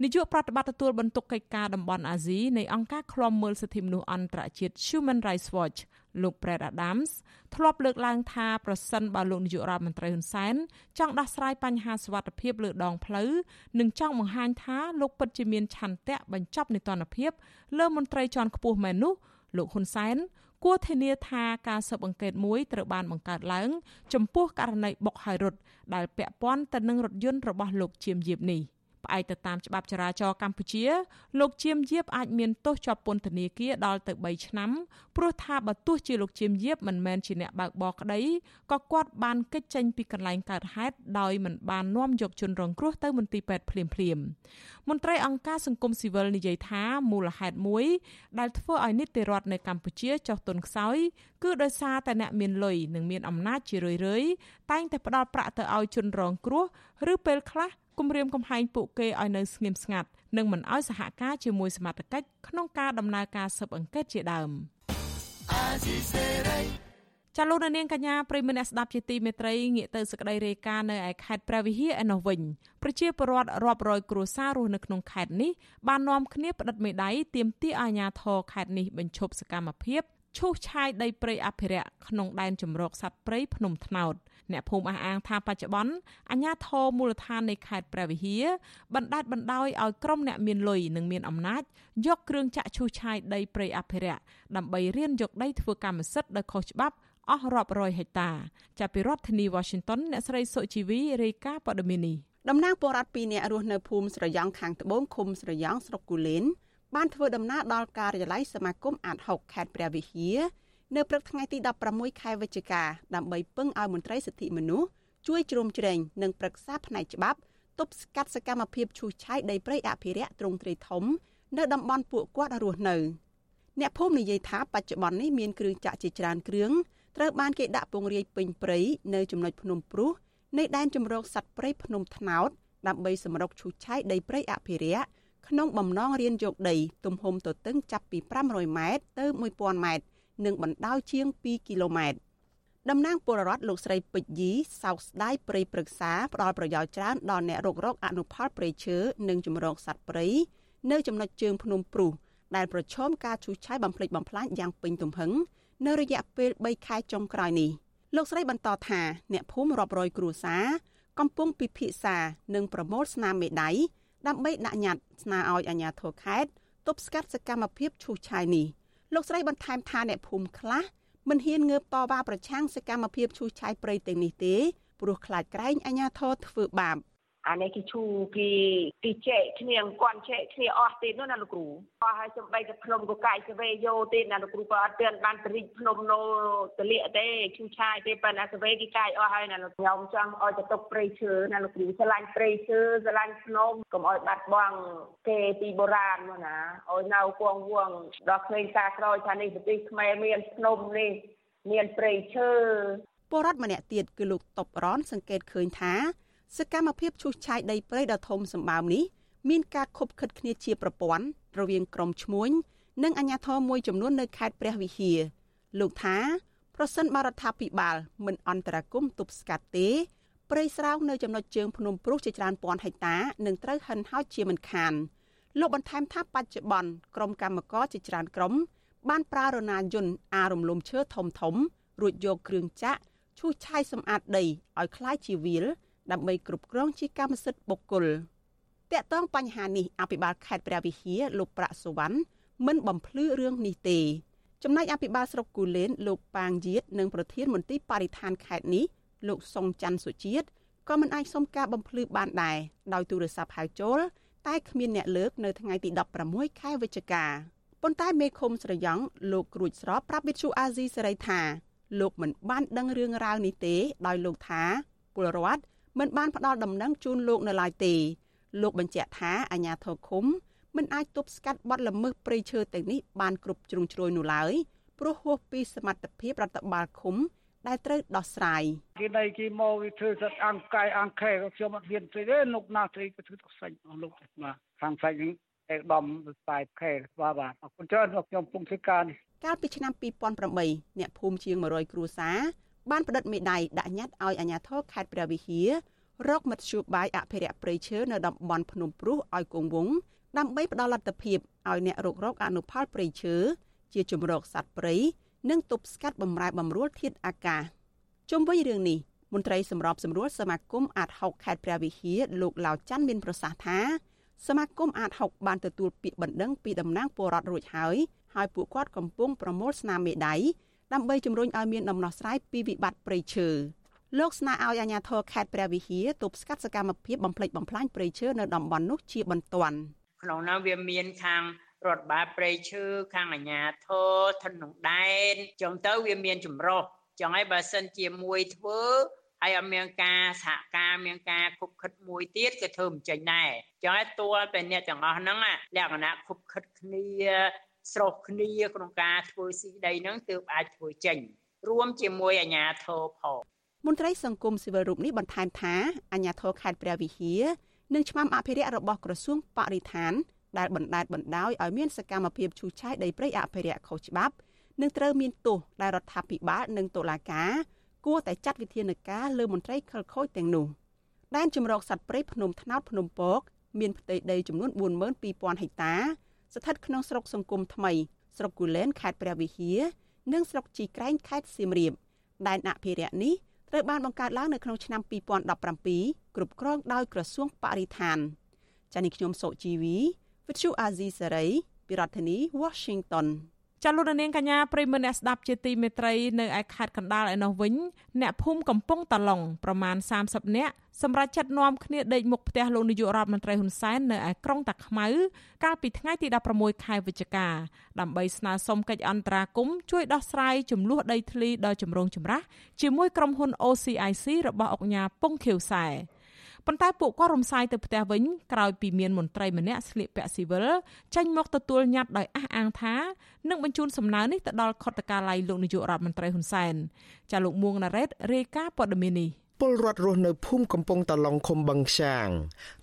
នាយកប្រតិបត្តិទទួលបន្ទុកកិច្ចការតំបន់អាស៊ីនៃអង្គការឃ្លាំមើលសិទ្ធិមនុស្សអន្តរជាតិ Human Rights Watch លោក Brad Adams ធ្លាប់លើកឡើងថាប្រសិនបើលោកនាយករដ្ឋមន្ត្រីហ៊ុនសែនចង់ដោះស្រាយបញ្ហាសុវត្ថិភាពលើដងផ្លូវនិងចង់បង្ហាញថាលោកពិតជាមានឆន្ទៈបញ្ចប់នីតិរដ្ឋភាពលើមន្ត្រីជាន់ខ្ពស់មែននោះលោកហ៊ុនសែនគួរធានាថាការស៊ើបអង្កេតមួយត្រូវបានបង្កើតឡើង ចំពោះករណីបុកហើយរត់ដែលពាក់ព័ន្ធទៅនឹងរថយន្តរបស់លោកជាមយាបនេះ។ ផ្អែកទៅតាមច្បាប់ចរាចរណ៍កម្ពុជាលោកជាមយាបអាចមានទោសជាប់ពន្ធនាគារដល់ទៅ3ឆ្នាំព្រោះថាបើទោះជាលោកជាមយាបមិនមែនជាអ្នកបើកបរក្តីក៏គាត់បានកិច្ចចេញពីកន្លែងកើតហេតុដោយមិនបាននាំយកជនរងគ្រោះទៅមន្ទីរពេទ្យភ្លាមភ្លាមមន្ត្រីអង្គការសង្គមស៊ីវិលនិយាយថាមូលហេតុមួយ ដែលធ្វើឲ្យនីតិរដ្ឋនៅកម្ពុជាចុះទុនខ្សោយគឺដោយសារតែអ្នកមានលុយនិងមានអំណាចជារឿយៗតែងតែផ្ដល់ប្រាក់ទៅឲ្យជនរងគ្រោះឬពេលខ្លះ គំរាមកំហែងពួកគេឲ្យនៅស្ងៀមស្ងាត់និងមិនឲ្យសហការជាមួយសមត្ថកិច្ចក្នុងការដំណើរការស៊ើបអង្កេតជាដើមចលនានាងកញ្ញាប្រិមនៈស្ដាប់ជាទីមេត្រីងាកទៅសក្តីរាយការណ៍នៅឯខេត្តព្រះវិហារឯនោះវិញប្រជាពលរដ្ឋរាប់រយគ្រួសាររស់នៅក្នុងខេត្តនេះបាននាំគ្នាផ្តិតមេដៃទាមទារអាជ្ញាធរខេត្តនេះបញ្ឈប់សកម្មភាព ឈូសឆាយដីព្រៃអភិរក្សក្នុងដែនជម្រកសត្វព្រៃភ្នំថ្នោតអ្នកភូមិអះអាងថាបច្ចុប្បន្នអាជ្ញាធរមូលដ្ឋាននៃខេត្តព្រះវិហារបណ្ដាច់បណ្ដោយឲ្យក្រុមអ្នកមានលុយនិងមានអំណាចយកគ្រឿងចាក់ឈូសឆាយដីព្រៃអភិរក្សដើម្បីរៀនយកដីធ្វើកម្មសិទ្ធិដោយខុសច្បាប់អស់រាប់រយហិកតាចាប់ពីរដ្ឋធានី Washington អ្នកស្រីសុជីវីរាយការណ៍ព័ត៌មាននេះតំណាងពលរដ្ឋ2នាក់រស់នៅភូមិស្រយ៉ង់ខាងត្បូងឃុំស្រយ៉ង់ស្រុកគូលែន បានធ្វើដំណើរដល់ការិយាល័យសមាគមអាត6ខេត្តព្រះវិហារនៅព្រឹកថ្ងៃទី16ខែវិច្ឆិកាដើម្បីពឹងឲ្យមន្ត្រីសិទ្ធិមនុស្សជួយជ្រោមជ្រែងនិងប្រឹក្សាផ្នែកច្បាប់ទប់ស្កាត់សកម្មភាពឈូសឆាយដីព្រៃអភិរក្សទ្រង់ទ្រាយធំ នៅតំបន់ពួកគាត់រស់នៅអ្នកភូមិនិយាយថាបច្ចុប្បន្ននេះមានគ្រឿងចាក់ជាច្រើនគ្រឿងត្រូវបានគេដាក់ពង្រាយពេញព្រៃនៅចំណុចភ្នំព្រុសនៃដែនជម្រកសត្វព្រៃភ្នំថ្នោតដើម្បីសម្រុកឈូសឆាយដីព្រៃអភិរក្ស ក្នុងបំណងរៀនយកដី ទំហំទទឹងចាប់ពី500ម៉ែត្រទៅ1000ម៉ែត្រនិងបណ្ដោយជាង2គីឡូម៉ែត្រតំណាងពលរដ្ឋលោកស្រីពេជ្រយីសោកស្ដាយព្រៃព្រឹក្សាផ្ដល់ប្រយោជន៍ច្រើនដល់អ្នករករកអនុផលព្រៃឈើនិងជំរកសត្វព្រៃនៅចំណុចជើងភ្នំព្រុសដែលប្រឈមការឈូសឆាយបំផ្លិចបំផ្លាញយ៉ាងពេញទំហឹងនៅរយៈពេល3ខែចុងក្រោយនេះលោកស្រីបន្តថាអ្នកភូមិរាប់រយគ្រួសារកំពុងពិភាក្សានិងប្រមូលស្នាមមេដៃ ដើម្បីដាក់ញត្តិស្នើឲ្យអាជ្ញាធរខេត្តទប់ស្កាត់សកម្មភាពឈូសឆាយនេះលោកស្រីបន្ថែមថាអ្នកភូមិខ្លះមិនហ៊ានងើបតវ៉ាប្រឆាំងសកម្មភាពឈូសឆាយព្រៃទាំងនេះទេព្រោះខ្លាចក្រែងអាជ្ញាធរធ្វើបាប អានេះគេឈូគេគេចែកគ្នាអង្គន់ចែកគ្នាអស់ទៀតនោះណាលោកគ្រូអស់ហើយសំបីតែភ្នំកកាយសវេយោទៀតណាលោកគ្រូក៏អត់ទាន់បានបរិជ្ជភ្នំណូតលិកទេឈូឆាយទេប៉ុន្តែសវេគេកាយអស់ហើយណាលោកខ្ញុំចង់ឲ្យទៅទុកព្រៃឈើណាលោកគ្រូឆ្លាញ់ព្រៃឈើឆ្លាញ់ភ្នំកុំឲ្យបាត់បង់គេពីបុរាណមកណាឲ្យនៅគង់វងដល់ក្មេងការក្រោយថានេះប្រទេសខ្មែរមានភ្នំនេះមានព្រៃឈើពលរដ្ឋម្នាក់ទៀតគឺលោកតបរនសង្កេតឃើញថា សកម្មភាពឈូសឆាយដីព្រៃដ៏ធំសម្បើមនេះមានការខົບខិតគ្នាជាប្រព័ន្ធរវាងក្រមឈ្មួញនិងអាជ្ញាធរមួយចំនួននៅខេត្តព្រះវិហារលោកថាប្រសិនបរដ្ឋាភិបាលមិនអន្តរាគមទប់ស្កាត់ទេព្រៃស្រោងនៅចំណុចជើងភ្នំព្រុសជាច្រើនពាន់ហិកតានឹងត្រូវហិនហោចជាមិនខានលោកបន្ថែមថាបច្ចុប្បន្នក្រុមកម្មករជាច្រើនក្រុមបានប្រើរណាយន្តអារំលំឈើធំធំរួចយកគ្រឿងចាក់ឈូសឆាយសម្អាតដីឲ្យคล้ายជាវាល ដើម្បីគ្រប់គ្រងជាកម្មសិទ្ធិបុគ្គលតកតងបញ្ហានេះអភិបាលខេត្តព្រះវិហារលោកប្រាក់សុវណ្ណមិនបំភ្លឺរឿងនេះទេចំណែកអភិបាលស្រុកគូលែនលោកប៉ាងយាតនិងប្រធានមន្ទីរបរិស្ថានខេត្តនេះលោកសុងច័ន្ទសុជាតិក៏មិនអាចសុំការបំភ្លឺបានដែរដោយទូរស័ព្ទហៅចូលតែគ្មានអ្នកលើកនៅថ្ងៃទី16ខែវិច្ឆិកាប៉ុន្តែមេឃុំស្រយ៉ង់លោកគ្រួចស្រោប្រាប់វិទ្យុអាស៊ីសេរីថាលោកមិនបានដឹងរឿងរ៉ាវនេះទេដោយលោកថាពលរដ្ឋ មិនបានផ្ដល់ដំណឹងជូនលោកនៅឡើយទេលោកបញ្ជាក់ថាអាជ្ញាធរឃុំមិនអាចទប់ស្កាត់បទល្មើសព្រៃឈើទាំងនេះបានគ្រប់ជ្រុងជ្រោយនោះឡើយព្រោះហួសពីសមត្ថភាពរដ្ឋបាលឃុំដែលត្រូវដោះស្រាយគេដៃគេមកវាធ្វើសត្វអង្គកាយអង្គខែខ្ញុំអត់ហ៊ានស្អីទេនុកណាស្អីក៏ធ្វើទៅសាច់អស់លោកបាទខាងសាច់នេះឯកឧត្តមខ្សែខែបាទបាទអរគុណច្រើនខ្ញុំពុំធ្វើការនេះកាលពីឆ្នាំ2008អ្នកភូមិជាង100គ្រួសារ បានផ្តិតមេដៃដាក់ញត្តិឲ្យអាជ្ញាធរខេត្តព្រះវិហាររកមធ្យោបាយអភិរក្សព្រៃឈើនៅតំបន់ភ្នំព្រុសឲ្យគង់វង្សដើម្បីផ្ដល់លទ្ធភាពឲ្យអ្នករករកអនុផលព្រៃឈើជាជំរកសត្វព្រៃនិងទប់ស្កាត់បំរែបំរួលធាតុអាកាសជុំវិញរឿងនេះមន្ត្រីសម្របសម្រួលសមាគមអាត6ខេត្តព្រះវិហារលោកឡាវច័ន្ទមានប្រសាសន៍ថាសមាគមអាត6បានទទួលពាក្យបណ្ដឹងពីតំណាងពលរដ្ឋរួចហើយហើយពួកគាត់កំពុងប្រមូលស្នាមមេដៃ ដើម្បីជំរុញឲ្យមានដំណោះស្រាយពីវិបត្តិព្រៃឈើលោកស្នើឲ្យអាជ្ញាធរខេត្តព្រះវិហារទប់ស្កាត់សកម្មភាពបំផ្លិចបំផ្លាញព្រៃឈើនៅតំបន់នោះជាបន្ទាន់ក្នុងនោះវាមានខាងរដ្ឋបាលព្រៃឈើខាងអាជ្ញាធរធននដែនចឹងទៅវាមានចម្រោះចឹងហើយបើសិនជាមួយធ្វើហើយអត់មានការសហការមានការគប់ខិតមួយទៀតក៏ធ្វើមិនចេញដែរចឹងហើយតួតែអ្នកទាំងអស់ហ្នឹងលក្ខណៈគប់ខិតគ្នា ស្រោះគ្នាក្នុងការធ្វើស៊ីដីហ្នឹងទើបអាចធ្វើចេញរួមជាមួយអាជ្ញាធរផងមន្ត្រីសង្គមស៊ីវិលរូបនេះបន្ថែមថាអាជ្ញាធរខេត្តព្រះវិហារនិងឆ្មាំអភិរក្សរបស់ក្រសួងបរិស្ថានដែលបណ្ដេតបណ្ដោយឲ្យមានសកម្មភាពឈូសឆាយដីព្រៃអភិរក្សខុសច្បាប់នឹងត្រូវមានទោសដែលរដ្ឋាភិបាលនិងតុលាការគួរតែចាត់វិធានការលើមន្ត្រីខិលខូចទាំងនោះដែនជំរកសត្វព្រៃភ្នំថ្នោតភ្នំពក មានផ្ទៃដីចំនួន42000ហិកតា ស្ថិតក្នុងស្រុកសង្គមថ្មីស្រុកគូលែនខេត្តព្រះវិហារនិងស្រុកជីក្រែងខេត្តសៀមរាបដែនអភិរក្សនេះត្រូវបានបង្កើតឡើងនៅក្នុងឆ្នាំ2017គ្រប់គ្រងដោយក្រសួងបរិស្ថានចា៎នេះខ្ញុំសុជីវីវិទ្យុអាស៊ីសេរីពីរដ្ឋធានី Washington ចាលោកនាងកញ្ញាប្រិមមអ្នកស្ដាប់ជាទីមេត្រីនៅឯខេត្តកណ្ដាលឯនោះវិញអ្នកភូមិកំពង់តាឡុងប្រមាណ30នាក់សម្រាប់ចាត់នាំគ្នាដេកមុខផ្ទះលោកនាយករដ្ឋមន្ត្រីហ៊ុនសែននៅឯក្រុងតាខ្មៅកាលពីថ្ងៃទី16ខែវិច្ឆិកាដើម្បីស្នើសុំកិច្ចអន្តរាគមន៍ជួយដោះស្រាយចំនួនដីធ្លីដ៏ចម្រូងចម្រាសជាមួយក្រុមហ៊ុន OCIC របស់អង្គការពងខៀវសែ ប៉ុន្តែពួកគាត់រំសាយទៅផ្ទះវិញក្រោយពីមានមន្ត្រីម្នាក់ស្លៀកពាក់ស៊ីវិលចេញមកទទួលញត្តិដោយអះអាងថានឹងបញ្ជូនសំណើនេះទៅដល់ខុទ្ទកាល័យលោកនាយករដ្ឋមន្ត្រីហ៊ុនសែនចាលោកមួងណារ៉េតរាយការណ៍ព័ត៌មាននេះពលរដ្ឋរស់នៅភូមិកំពង់តឡុងឃុំបឹងខ្យាង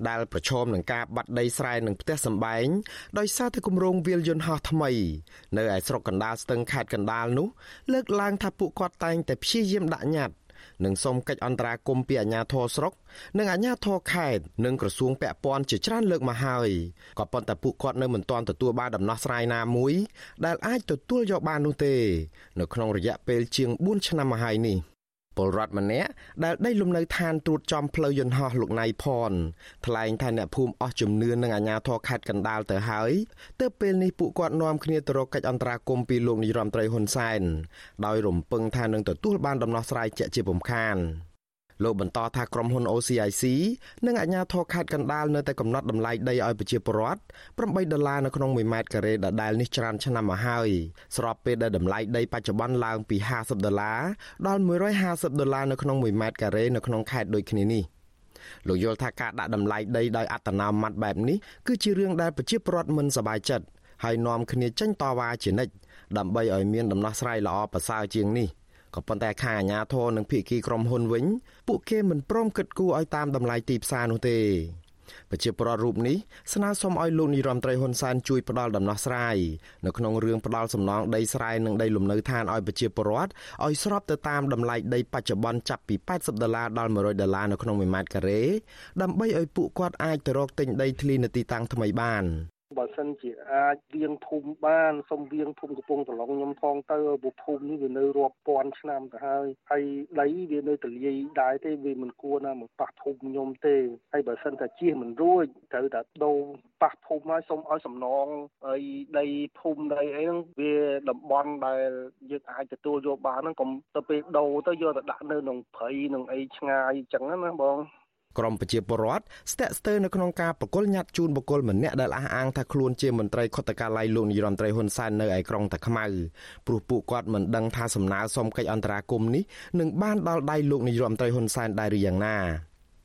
ដែលប្រឈមនឹងការបាត់ដីស្រែនិងផ្ទះសម្បែងដោយសារតែគម្រោងវាលយន្តហោះថ្មី នៅឯស្រុកកណ្ដាលស្ទឹងខេត្តកណ្ដាលនោះលើកឡើងថាពួកគាត់តែងតែព្យាយាមដាក់ញត្តិ និងសូមកិច្ចអន្តរាគមន៍ពីអាជ្ញាធរស្រុក និងអាជ្ញាធរខេត្តនិងក្រសួងពាក់ព័ន្ធជាច្រើនលើកមកហើយក៏ប៉ុន្តែពួកគាត់នៅមិនទាន់ទទួលបានដំណោះស្រាយណាមួយដែលអាចទទួលយកបាននោះទេ នៅក្នុងរយៈពេលជាង4ឆ្នាំមកហើយនេះ ពលរដ្ឋម្នាក់ដែលដីលំនៅឋានត្រួតចំផ្លូវយន្តហោះលោកណៃផនថ្លែងថាអ្នកភូមិអស់ជំនឿនឹងអាជ្ញាធរខេត្តកណ្ដាលទៅហើយទើបពេលនេះពួកគាត់នាំគ្នាទៅរកកិច្ចអន្តរាគមន៍ពីលោកនាយរដ្ឋមន្ត្រីហ៊ុនសែនដោយរំពឹងថានឹងទទួលបានដំណោះស្រាយជាក់ជាពំខាន។ លោកបន្តថាក្រុមហ៊ុន OCIC និងអាជ្ញាធរខេត្តកណ្ដាលនៅតែកំណត់តម្លៃដីឲ្យប្រជាពលរដ្ឋ8ដុល្លារនៅក្នុង1ម៉ែត្រការ៉េដដែលនេះច្រើនឆ្នាំមកហើយស្របពេលដែលតម្លៃដីបច្ចុប្បន្នឡើងពី50ដុល្លារដល់150ដុល្លារនៅក្នុង1ម៉ែត្រការ៉េនៅក្នុងខេត្តដូចគ្នានេះលោកយល់ថាការដាក់តម្លៃដីដោយអត្តនោម័តបែបនេះគឺជារឿងដែលប្រជាពលរដ្ឋមិនសប្បាយចិត្តហើយនាំគ្នាចេញតវ៉ាជានិច្ចដើម្បីឲ្យមានដំណោះស្រាយល្អប្រសើរជាងនេះ។ ក៏ប៉ុន្តែខាងអាជ្ញាធរនិងភាគីក្រុមហ៊ុនវិញ ពួកគេមិនព្រមគិតគូរឲ្យតាមតម្លៃទីផ្សារនោះទេប្រជាពលរដ្ឋរូបនេះស្នើសុំឲ្យលោកនាយរដ្ឋមន្ត្រីហ៊ុនសែនជួយផ្ដល់ដំណោះស្រាយនៅក្នុងរឿងផ្ដល់សំណងដីស្រែនិងដីលំនៅឋានឲ្យប្រជាពលរដ្ឋឲ្យស្របទៅតាមតម្លៃដីបច្ចុប្បន្នចាប់ពី80ដុល្លារដល់100ដុល្លារនៅក្នុង1ម៉ែត្រការ៉េដើម្បីឲ្យពួកគាត់អាចទៅរកទិញដីធ្លីនៅទីតាំងថ្មីបាន បើសិនជាអាចវៀងភូមិបានសុំវៀងភូមិកំពង់ត្រឡុងខ្ញុំផងទៅព្រោះភូមិនេះវានៅរាប់ពាន់ឆ្នាំទៅហើយហើយដីវានៅទលាយដែរទេវាមិនគួរណាមកប៉ះភូមិខ្ញុំទេហើយបើសិនតែជៀសមិនរួចត្រូវតែដូរប៉ះភូមិហើយសុំឲ្យសំណងហើយដីភូមិដីអីហ្នឹងវាតំបន់ដែលយើងអាចទទួលយកបានហ្នឹងកុំទៅពេលដូរទៅយកទៅដាក់នៅក្នុងព្រៃក្នុងអីឆ្ងាយអញ្ចឹងណាបង ក្រមប្រជាពលរដ្ឋស្ទាក់ស្ទើរនៅក្នុងការប្រគល់ញត្តិជូនបុគ្គលម្នាក់ដែលអះអាងថាខ្លួនជាមន្ត្រីខុទ្ទកាល័យលោកនាយរដ្ឋមន្ត្រីហ៊ុនសែននៅឯក្រុងតាខ្មៅព្រោះពួកគាត់មិនដឹងថាសំណើសុំកិច្ចអន្តរាគមន៍នេះនឹងបានដល់ដៃលោកនាយរដ្ឋមន្ត្រីហ៊ុនសែនដែរឬយ៉ាងណា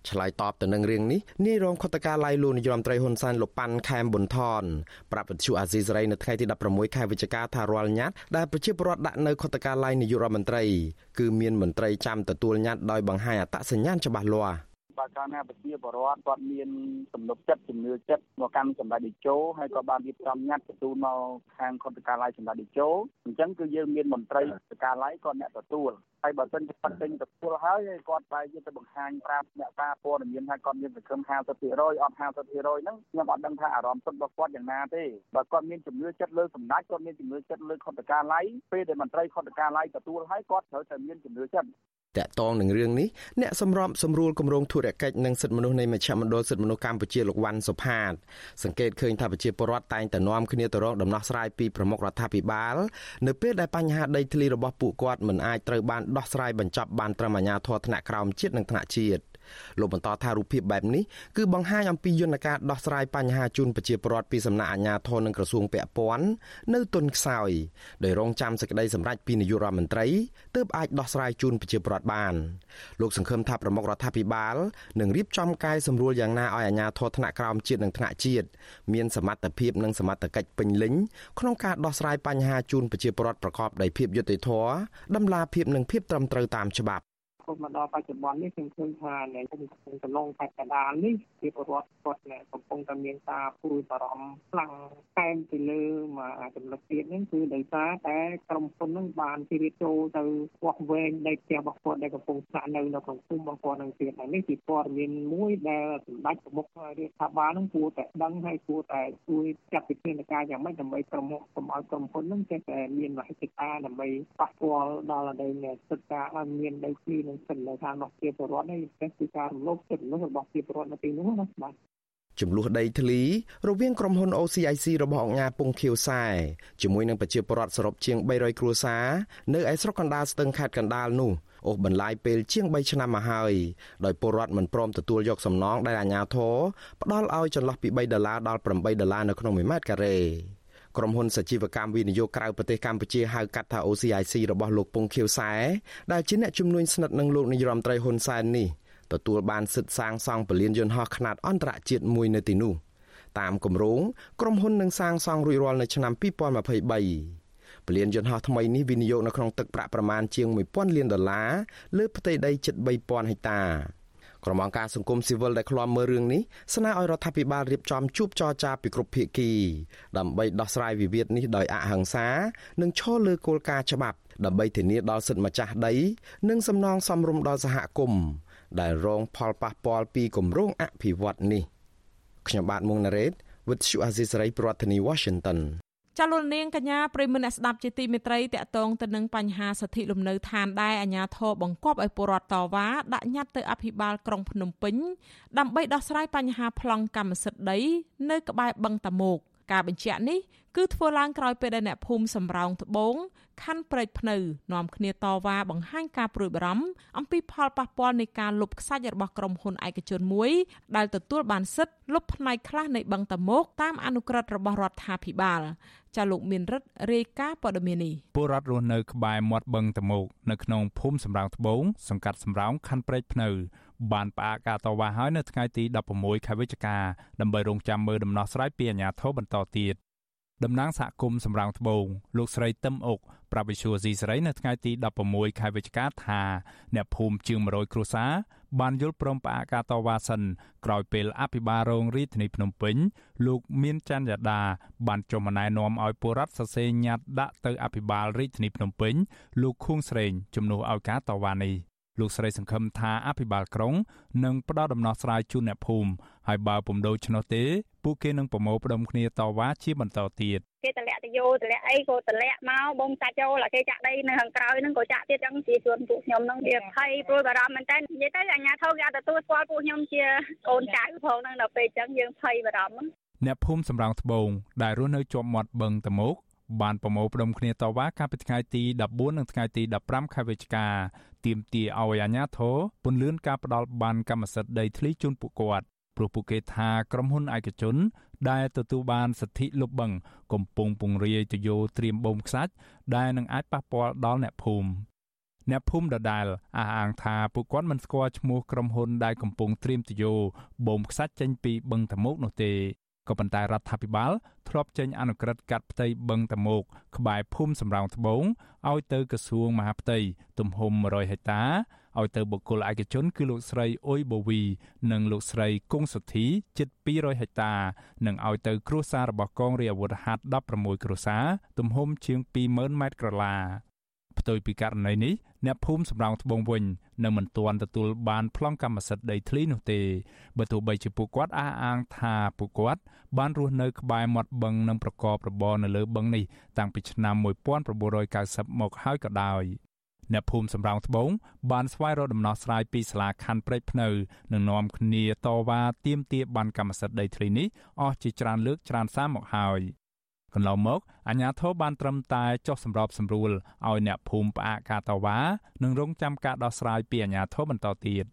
ឆ្លើយតបទៅនឹងរឿងនេះនាយរងខុទ្ទកាល័យលោកនាយរដ្ឋមន្ត្រីហ៊ុនសែនលោកប៉ាន់ខែមប៊ុនថនប្រាប់វិទ្យុអាស៊ីសេរីនៅថ្ងៃទី16ខែវិច្ឆិកាថារាល់ញត្តិដែលប្រជាពលរដ្ឋដាក់នៅខុទ្ទកាល័យនាយករដ្ឋមន្ត្រីគឺមានមន្ត្រីចាំទទួលញត្តិដោយបង្ហាញអត្តសញ្ញាណច្បាស់លាស់ បើកាលណាប្រជាពលរដ្ឋគាត់មានទំនុកចិត្តជំនឿចិត្តមកកាន់សម្ដេចតេជោហើយក៏បានរៀបចំញត្តិទទួលមកខាងខុទ្ទកាល័យសម្ដេចតេជោអញ្ចឹងគឺយើងមានមន្ត្រីខុទ្ទកាល័យគាត់អ្នកទទួលហើយបើសិនជាគាត់ពេញទទួលហើយគាត់បែរជាទៅបង្ហាញប្រាប់អ្នកតាព័ត៌មានថាគាត់មានសង្ឃឹម50%អត់50%ហ្នឹងខ្ញុំអត់ដឹងថាអារម្មណ៍សុទ្ធរបស់គាត់យ៉ាងណាទេបើគាត់មានជំនឿចិត្តលើសម្ដេចគាត់មានជំនឿចិត្តលើខុទ្ទកាល័យពេលដែលមន្ត្រីខុទ្ទកាល័យទទួលហើយគាត់ត្រូវតែមានជំនឿចិត្ត តកតងនឹងរឿងនេះអ្នកសម្របសម្រួលគម្រោងធុរកិច្ចនិងសិទ្ធិមនុស្សនៃមជ្ឈមណ្ឌលសិទ្ធិមនុស្សកម្ពុជាលោកវ៉ាន់សុផាតសង្កេតឃើញថាប្រជាពលរដ្ឋតែងតែនាំគ្នាទៅរកដំណោះស្រាយពីប្រមុខរដ្ឋាភិបាលនៅពេលដែលបញ្ហាដីធ្លីរបស់ពួកគាត់មិនអាចត្រូវបានដោះស្រាយបញ្ចប់បានត្រឹមអាជ្ញាធរថ្នាក់ក្រោមជាតិនិងថ្នាក់ជាតិ លោកបន្តថារូបភាពបែបនេះគឺបង្ហាញអំពីយន្តការដោះស្រាយបញ្ហាជូនប្រជាពលរដ្ឋពីសំណាក់អាជ្ញាធរនិងក្រសួងពាក់ព័ន្ធនៅទុនខ្សោយដោយរងចាំសេចក្តីសម្រេចពីនាយករដ្ឋមន្ត្រីទើបអាចដោះស្រាយជូនប្រជាពលរដ្ឋបានលោកសង្ឃឹមថាប្រមុខរដ្ឋាភិបាលនឹងរៀបចំកាយសម្រួលយ៉ាងណាឲ្យអាជ្ញាធរថ្នាក់ក្រោមជាតិនិងថ្នាក់ជាតិមានសមត្ថភាពនិងសមត្ថកិច្ចពេញលេញក្នុងការដោះស្រាយបញ្ហាជូនប្រជាពលរដ្ឋប្រកបដោយភាពយុត្តិធម៌ដំណាភាពនិងភាពត្រឹមត្រូវតាមច្បាប់ ហូតមកដល់បច្ចុប្បន្ននេះខ្ញុំឃើញថានៅក្នុងកំឡុងបច្ចុប្បន្ននេះជាពលរដ្ឋគាត់កំពុងតែមានការព្រួយបារម្ភខ្លាំងតែមទៅលើមកចំណុចទៀតហ្នឹងគឺដោយសារតែក្រុមហ៊ុនហ្នឹងបានជ្រៀតចូលទៅវាស់វែងដីផ្ទះរបស់គាត់ដែលកំពុងស្នាក់នៅនៅក្នុងភូមិរបស់គាត់ហ្នឹងទៀតហើយនេះជាព័ត៌មានមួយដែលសម្ដេចប្រមុខរដ្ឋាភិបាលហ្នឹងគួរតែដឹងហើយគួរតែជួយចាត់វិធានការយ៉ាងម៉េចដើម្បីប្រមុខកុំឲ្យក្រុមហ៊ុនហ្នឹងចេះតែមានមហិច្ឆតាដើម្បីប៉ះពាល់ដល់ដីសិទ្ធិការឲ្យមានដីធ្លីនិងសិទ្ធិនៅខាងរបស់ជាពលរដ្ឋនេះគឺការរំលោភសិទ្ធិមនុស្សរបស់ជាពលរដ្ឋនៅទីនោះណាបាទចំនួនដីធ្លីរវាងក្រុមហ៊ុន OCIC របស់អង្គការពងខៀវសែជាមួយនឹងប្រជាពលរដ្ឋសរុបជាង300គ្រួសារនៅឯស្រុកកណ្ដាលស្ទឹងខេត្តកណ្ដាលនោះអូសបន្លាយពេលជាង3ឆ្នាំមកហើយដោយពលរដ្ឋមិនព្រមទទួលយកសំណងដែលអាជ្ញាធរផ្ដល់ឲ្យចន្លោះពី3ដុល្លារដល់8ដុល្លារនៅក្នុង1ម៉ែត្រការ៉េ ក្រុមហ៊ុនសជីវកម្មវិនិយោគក្រៅប្រទេសកម្ពុជាហៅកាត់ថា OCIC របស់លោកពងខៀវសែដែលជាអ្នកជំនួយស្និទ្ធនឹងលោកនាយរដ្ឋមន្ត្រីហ៊ុនសែននេះទទួលបានសិទ្ធិសាងសង់ពលានយន្តហោះខ្នាតអន្តរជាតិមួយនៅទីនោះតាមគម្រោងក្រុមហ៊ុននឹងសាងសង់រួចរាល់នៅឆ្នាំ2023ពលានយន្តហោះថ្មីនេះវិនិយោគនៅក្នុងទឹកប្រាក់ប្រមាណជាង1000លានដុល្លារលើផ្ទៃដីជិត3000ហិកតា ក្រុមអង្គការសង្គមស៊ីវិលដែលឃ្លាំមើលរឿងនេះស្នើឲ្យរដ្ឋាភិបាលរៀបចំជួបចរចាពីគ្រប់ភាគីដើម្បីដោះស្រាយវិវាទនេះដោយអហិង្សា និងឈលលើគោលការណ៍ច្បាប់ដើម្បីធានាដល់សិទ្ធិម្ចាស់ដី និងសំណងសមរម្យដល់សហគមន៍ដែលរងផលប៉ះពាល់ពីគម្រោងអភិវឌ្ឍនេះខ្ញុំបាទមុងណារ៉េត With Shu Azisari ប្រធានាធិបតី Washington ចលនានកញ្ញាប្រិមនអ្នកស្ដាប់ជាទីមេត្រីតកតងទៅនឹងបញ្ហាសិទ្ធិលំនៅឋានដែលអាជ្ញាធរបង្គាប់ឲ្យពលរដ្ឋតវ៉ាដាក់ញត្តិទៅអភិបាលក្រុងភ្នំពេញដើម្បីដោះស្រាយបញ្ហាប្លង់កម្មសិទ្ធិដីនៅក្បែរបឹងតាមុកការបញ្ជាក់នេះគឺធ្វើឡើងក្រោយពេលដែលអ្នកភូមិសំរោងត្បូង ខណ្ឌព្រែកភ្នៅនាំគ្នាតវ៉ាបង្ហាញការព្រួយបារម្ភអំពីផលប៉ះពាល់នៃការលុបខ្សាច់របស់ក្រុមហ៊ុនឯកជនមួយដែលទទួលបានសិទ្ធិលុបផ្នែកខ្លះនៃបឹងតាមុកតាមអនុក្រឹត្យរបស់រដ្ឋាភិបាលចាលោកមានរិទ្ធរាយការណ៍ព័ត៌មាននេះពលរដ្ឋរស់នៅក្បែរមាត់បឹងតាមុកនៅក្នុងភូមិសំរោងត្បូងសង្កាត់សំរោងខណ្ឌព្រែកភ្នៅបានផ្អាកការតវ៉ាហើយនៅថ្ងៃទី16ខែវិច្ឆិកាដើម្បីរងចាំមើលដំណោះស្រាយពីអាជ្ញាធរបន្តទៀត តំណាងសហគមន៍សំរោងត្បូងលោកស្រីទឹមអុកប្រាប់វិសុយស៊ីស្រីនៅថ្ងៃទី16ខែវិច្ឆិកាថាអ្នកភូមិជាង100គ្រួសារបានយល់ព្រមផ្អាកការតវ៉ាសិនក្រោយពេលអភិបាលរងរាជធានីភ្នំពេញលោកមានច័ន្ទយ៉ាដាបានចុះមកណែនាំឲ្យពលរដ្ឋសរសេរញត្តិដាក់ទៅអភិបាលរាជធានីភ្នំពេញលោកខួងស្រេងជំនួសឲ្យការតវ៉ានេះ លោកស្រីសង្ឃឹមថាអភិបាលក្រុងនឹងផ្ដល់ដំណោះស្រាយជូនអ្នកភូមិហើយបើពុំដូច្នោះទេពួកគេនឹងប្រមូលផ្ដុំគ្នាតវ៉ាជាបន្តទៀតគេតម្លាក់ទៅយោតម្លាក់អីក៏តម្លាក់មកបងចាច់ចូលគេចាក់ដីនៅខាងក្រោយហ្នឹងក៏ចាក់ទៀតចឹងជាជួនពួកខ្ញុំហ្នឹងវាភ័យព្រួយបារម្ភមែនតើនិយាយទៅអាញាធរគេអាចទទួលស្គាល់ពួកខ្ញុំជាកូនចៅផងហ្នឹងដល់ពេលចឹងយើងភ័យបារម្ភអ្នកភូមិសម្រងត្បូងដែលរស់នៅជាប់មាត់បឹងតមោក បានប្រមូលផ្ដុំគ្នាតវ៉ាកាលពីថ្ងៃទី14និងថ្ងៃទី15ខែវិច្ឆិកាទាមទារឲ្យអាជ្ញាធរពន្យាការផ្ដាល់បានកម្មសិទ្ធិដីធ្លីជូនពួកគាត់ព្រោះពួកគេថាក្រុមហ៊ុនឯកជន ដែលទទួលបានសិទ្ធិលុបបឹងកំពុងពង្រាយទយោត្រៀមបូមខ្សាច់ដែលនឹងអាចប៉ះពាល់ដល់អ្នកភូមិអ្នកភូមិដដែលអះអាងថាពួកគាត់មិនស្គាល់ឈ្មោះក្រុមហ៊ុនដែលកំពុងត្រៀមទយោបូមខ្សាច់ចេញពីបឹងតមោកនោះទេ ក៏ប៉ុន្តែរដ្ឋាភិបាលធ្លាប់ចេញអនុក្រឹត្យកាត់ផ្ទៃបឹងតមោកក្បែរភូមិសំរោងត្បូងឲ្យទៅក្រសួងមហាផ្ទៃទំហំ100ហិកតាឲ្យទៅបុគ្គលឯកជនគឺលោកស្រីអ៊ុយបូវី និងលោកស្រីគង់សុធីជិត200ហិកតានិងឲ្យទៅគ្រួសាររបស់កងរាជអាវុធហត្ថ16គ្រួសារទំហំជាង20000ម៉ែត្រក្រឡា ផ្ទុយពីករណីនេះអ្នកភូមិសំរោងត្បូងវិញនៅមិនទាន់ទទួលបានប្លង់កម្មសិទ្ធិដីធ្លីនោះទេបើទោះបីជាពួកគាត់អះអាងថាពួកគាត់បានរស់នៅក្បែរមាត់បឹងនិងប្រកបរបរនៅលើបឹងនេះតាំងពីឆ្នាំ1990មកហើយក៏ដោយអ្នកភូមិសំរោងត្បូងបានស្វែងរកដំណោះស្រាយពីសាលាខណ្ឌព្រែកភ្នៅនិងនាំគ្នាតវ៉ាទាមទារបានកម្មសិទ្ធិដីធ្លីនេះអស់ជាច្រើនលើកច្រើនសារមកហើយ កន្លងមកអាជ្ញាធរបានត្រឹមតែចុះសម្របសម្រួលឲ្យអ្នកភូមិផ្អាកការតវ៉ានិងរងចាំការដោះស្រាយពីអាជ្ញាធរបន្តទៀត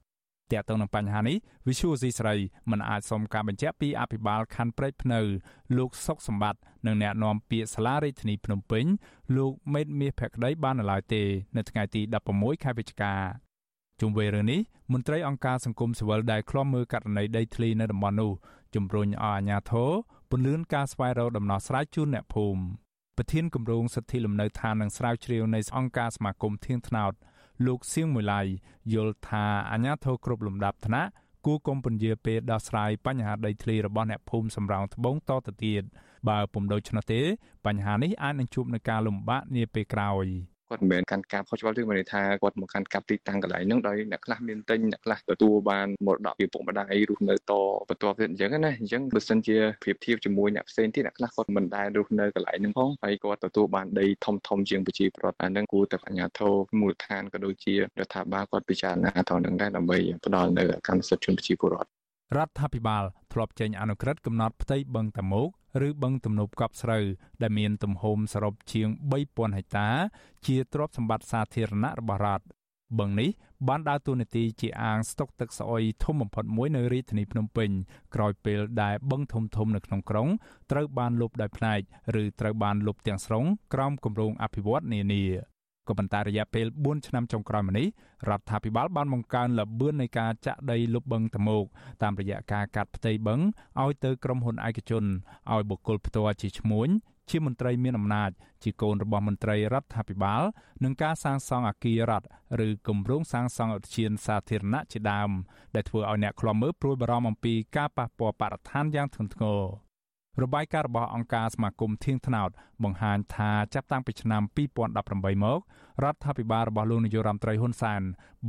ទាក់ទងនឹងបញ្ហានេះ Visual C ស្រីមិនអាចសុំការបញ្ជាក់ពីអភិបាលខណ្ឌព្រែកភ្នៅ លោកសុកសម្បត្តិនិងអ្នកនាំពាក្យសាលារាជធានីភ្នំពេញលោកមេតមាសភក្តីបាននៅឡើយទេ នៅថ្ងៃទី16ខែវិច្ឆិកាជុំវិញរឿងនេះមន្ត្រីអង្គការសង្គមស៊ីវិលដែលឃ្លាំមើលករណីដីធ្លីនៅតំបន់នោះជំរុញឲ្យអាជ្ញាធរ ពន្លឿនការស្វែងរកដំណោះស្រាយជូនអ្នកភូមិប្រធានគម្រោងសិទ្ធិលំនៅឋាននិងស្រាវជ្រាវនៃអង្គការសមាគមធៀងថ្នោតលោកសៀងមួយឡៃយល់ថាអាញាធរគ្រប់លំដាប់ថ្នាក់គួរកុំពន្យាពេលដោះស្រាយបញ្ហាដីធ្លីរបស់អ្នកភូមិសំរោងត្បូងតទៅទៀតបើពុំដូច្នោះទេបញ្ហានេះអាចនឹងជួបនឹងការលំបាកនាពេលក្រោយ។ គាត់មិនមែនកាន់កាប់ខុសច្បាប់ទេមានន័យថាគាត់មកកាន់កាប់ទីតាំងកន្លែងហ្នឹងដោយអ្នកខ្លះមានទិញអ្នកខ្លះទទួលបានមរតកពីពុកម្ដាយរស់នៅតបន្ទាប់ទៀតអញ្ចឹងណាអញ្ចឹងបើសិនជាប្រៀបធៀបជាមួយអ្នកផ្សេងទៀតអ្នកខ្លះគាត់មិនដែលរស់នៅកន្លែងហ្នឹងផងហើយគាត់ទទួលបានដីធំធំជាងប្រជាពលរដ្ឋអាហ្នឹងគួរតែបញ្ញាធមមូលដ្ឋានក៏ដូចជារដ្ឋាភិបាលគាត់ពិចារណាទៅនឹងដែរដើម្បីផ្ដល់នៅកម្មសិទ្ធិជនប្រជាពលរដ្ឋ រដ្ឋាភិបាលធ្លាប់ចេញអនុក្រឹត្យកំណត់ផ្ទៃបឹងតាមុកឬបឹងទំនប់កប់ស្រូវដែលមានទំហំសរុបជាង3000ហិកតា ជាទ្រព្យសម្បត្តិសាធារណៈរបស់រដ្ឋបឹងនេះបានដើរតួនាទីជាអាងស្តុកទឹកស្អុយធំបំផុតមួយនៅរាជធានីភ្នំពេញក្រោយពេលដែលបឹងធំធំនៅក្នុងក្រុងត្រូវបានលុបដោយផ្នែកឬត្រូវបានលុបទាំងស្រុងក្រោមគម្រោងអភិវឌ្ឍន៍នានា ក៏ប៉ុន្តែរយៈពេល4ឆ្នាំចុងក្រោយមកនេះរដ្ឋាភិបាលបានបង្កើនល្បឿននៃការចាក់ដីលុបបឹងតមោកតាមរយៈការកាត់ផ្ទៃបឹងឲ្យទៅក្រុមហ៊ុនឯកជនឲ្យបុគ្គលផ្ទាល់ជាឈ្មួញជាមន្ត្រីមានអំណាចជាកូនរបស់មន្ត្រីរដ្ឋាភិបាលនឹងការសាងសង់អគាររដ្ឋឬគម្រោងសាងសង់ឧទ្យានសាធារណៈជាដើមដែលធ្វើឲ្យអ្នកខ្លំមើលព្រួយបារម្ភអំពីការប៉ះពាល់បរិស្ថានយ៉ាងធ្ងន់ធ្ងរ របាយការណ៍របស់អង្គការសមាគមធៀងថ្នោតបង្ហាញថាចាប់តាំងពីឆ្នាំ2018មករដ្ឋាភិបាលរបស់លោកនាយរដ្ឋមន្ត្រីហ៊ុនសែន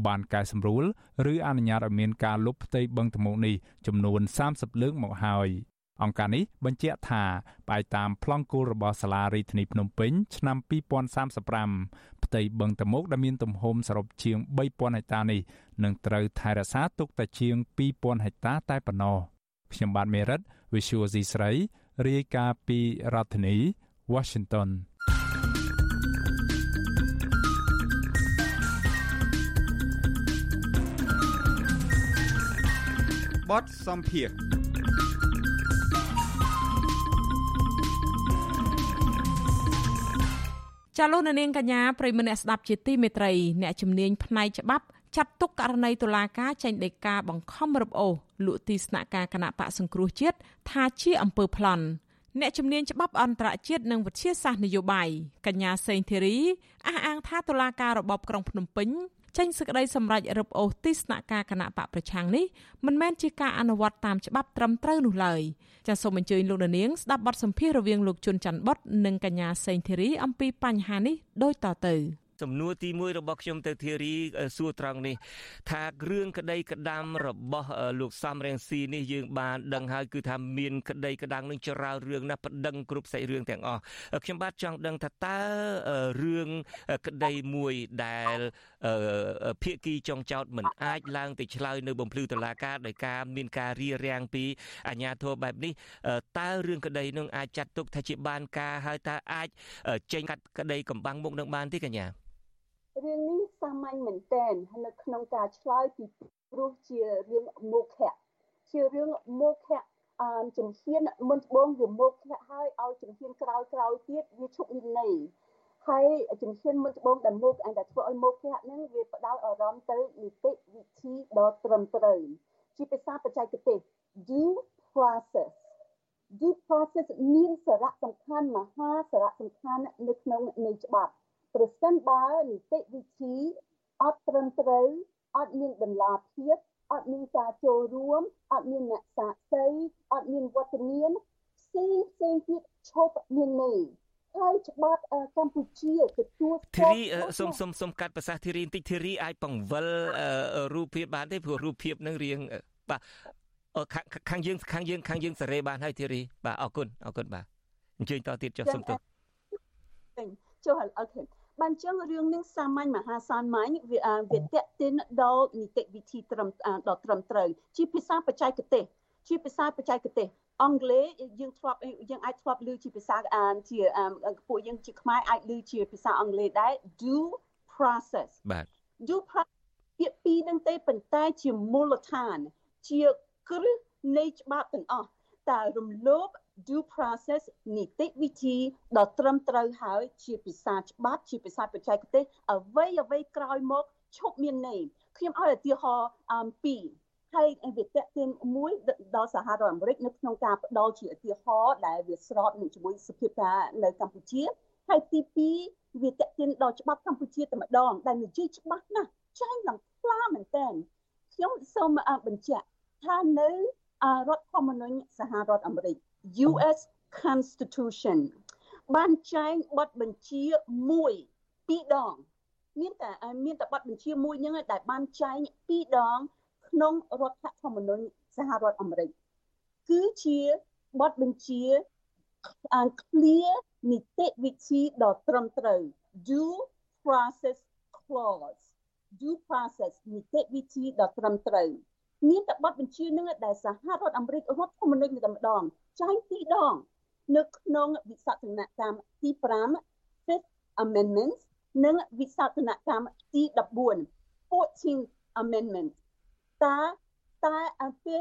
បានកែសម្រួលឬអនុញ្ញាតឲ្យមានការលុបផ្ទៃបឹងតមោកនេះចំនួន30លើកមកហើយអង្គការនេះបញ្ជាក់ថាផ្អែកតាមប្លង់គោលរបស់សាលារដ្ឋាភិបាលភ្នំពេញឆ្នាំ2035ផ្ទៃបឹងតមោកដែលមានទំហំសរុបជាង3000ហិកតានេះនឹងត្រូវថែរក្សាទុកតែជាង2000ហិកតាតែប៉ុណ្ណោះខ្ញុំបាទមេរិត Visual C ស្រីរាយការណ៍ពីរដ្ឋធានី Washington បទសំភារចាលោកនាងកញ្ញាប្រិមនៈស្ដាប់ជាទីមេត្រីអ្នកជំនាញផ្នែកច្បាប់ ចាត់ទុកករណីតុលាការចេញដីកាបង្ខំរឹបអូសលក់ទីស្នាក់ការគណៈបកសង្គ្រោះជាតិថាជាអំពើប្លន់អ្នកជំនាញច្បាប់អន្តរជាតិនិងវិទ្យាសាស្ត្រនយោបាយកញ្ញាសេងធីរីអះអាងថាតុលាការរបបក្រុងភ្នំពេញចេញសេចក្តីសម្រេចរឹបអូសទីស្នាក់ការគណៈបកប្រឆាំងនេះមិនមែនជាការអនុវត្តតាមច្បាប់ត្រឹមត្រូវនោះឡើយចាសសូមអញ្ជើញលោកនាងស្ដាប់បទសម្ភាសន៍រវាងលោកជុនច័ន្ទបុតនិងកញ្ញាសេងធីរីអំពីបញ្ហានេះដូចតទៅ។ សំណួរទី1របស់ខ្ញុំទៅធារីសួរត្រង់នេះ ថារឿងក្តីក្តាំរបស់លោកសំរងស៊ីនេះយើងបានដឹងហើយគឺថាមានក្តីក្តាំងនឹងចរាលរឿងណាប្តឹងគ្រប់សាច់រឿងទាំងអស់ខ្ញុំបាទចង់ដឹងថាតើរឿងក្តីមួយដែលភាគីចុងចោតមិនអាចឡើងទៅឆ្លើយនៅបំភ្លឺតឡាការដោយការមានការរៀបរៀងពីអាជ្ញាធរបែបនេះតើរឿងក្តីនឹងអាចចាត់ទុកថាជាបានការហើយតើអាចចេញកាត់ក្តីកំបាំងមុខនឹងបានទេកញ្ញា រឿងនេះសាមញ្ញមែនទែននៅក្នុងការឆ្លើយពីព្រោះជារឿងមុខៈជារឿងមុខៈអឺជំហានមុនត្បូងវាមុខៈហើយឲ្យជំហានក្រោយក្រោយទៀតវាឈប់និន័យហើយជំហានមុនត្បូងដែលមុខអញតែធ្វើឲ្យមុខៈហ្នឹងវាផ្ដោតអារម្មណ៍ទៅនីតិវិធីដ៏ត្រឹមត្រូវជាភាសាបច្ចេកទេស due process due process មានសារៈសំខាន់មហាសារៈសំខាន់នៅក្នុងនៃច្បាប់ ប្រសិនបើនីតិវិធីអត់ត្រឹមត្រូវអត់មានតម្លាភាពអត់មានការចូលរួមអត់មានអ្នកសាក្សីអត់មានវត្តមានផ្សេងផ្សេងទៀតឈប់មានន័យហើយច្បាប់កម្ពុជាទទួលធីរីសុំសុំសុំកាត់ប្រសាសន៍ធីរីបន្តិចធីរីអាចបង្វិលរូបភាពបានទេព្រោះរូបភាពនឹងរៀងបាទខាងយើងខាងយើងខាងយើងសេរីបានហើយធីរីបាទអរគុណអរគុណបាទអញ្ជើញតទៀតចុះសុំទោសចុះអូខេ បានចឹងរឿងនឹងសាមញ្ញមហាសានម៉ាញវាវាតេតិនដល់នីតិវិធីត្រឹមដល់ត្រឹមត្រូវជាភាសាបច្ចេកទេសជាភាសាបច្ចេកទេសអង់គ្លេសយើងធ្លាប់យើងអាចធ្លាប់ឮជាភាសាអានជាពួកយើងជាខ្មែរអាចឮជាភាសាអង់គ្លេសដែរ due process បាទ due process ពាក្យពីរនឹងទេប៉ុន្តែជាមូលដ្ឋាន ជាគ្រឹះនៃច្បាប់ទាំងអស់ តើរំលោភ due process នីតិវិធីដ៏ត្រឹមត្រូវហើយជាភាសាច្បាប់ជាភាសាបច្ចេកទេសអ្វីអ្វីក្រោយមកឈប់មានន័យខ្ញុំឲ្យឧទាហរណ៍អំពីហើយវាតេទៀនមួយដល់សហរដ្ឋអាមេរិកនៅក្នុងការផ្ដល់ជាឧទាហរណ៍ដែលវាស្របនឹងជាមួយសភាពការនៅកម្ពុជាហើយទី2វាតេទៀនដល់ច្បាប់កម្ពុជាតែម្ដងដែលនិយាយច្បាស់ណាស់ចាញ់ឡើងខ្លាមែនតើខ្ញុំសូមបញ្ជាក់ថានៅ រដ្ឋធម្មនុញ្ញសហរដ្ឋអាមេរិក US Constitution បានចែងបទបញ្ជាមួយ ពីរដង មានតែមានតែបទបញ្ជាមួយហ្នឹងដែលបានចែងពីរដង ក្នុងរដ្ឋធម្មនុញ្ញសហរដ្ឋអាមេរិកគឺជាបទបញ្ជា clear នីតិវិធីដ៏ត្រឹមត្រូវ due process clause due process នីតិវិធីដ៏ត្រឹមត្រូវ មានតែបទបញ្ជានឹងដែលសហរដ្ឋអាមេរិករដ្ឋធម្មនុញ្ញតែម្ដងចែងពីរដង នៅក្នុងវិសោធនកម្មទី5 Fifth Amendment និងវិសោធនកម្មទី14 14th Amendment តើតើអំពី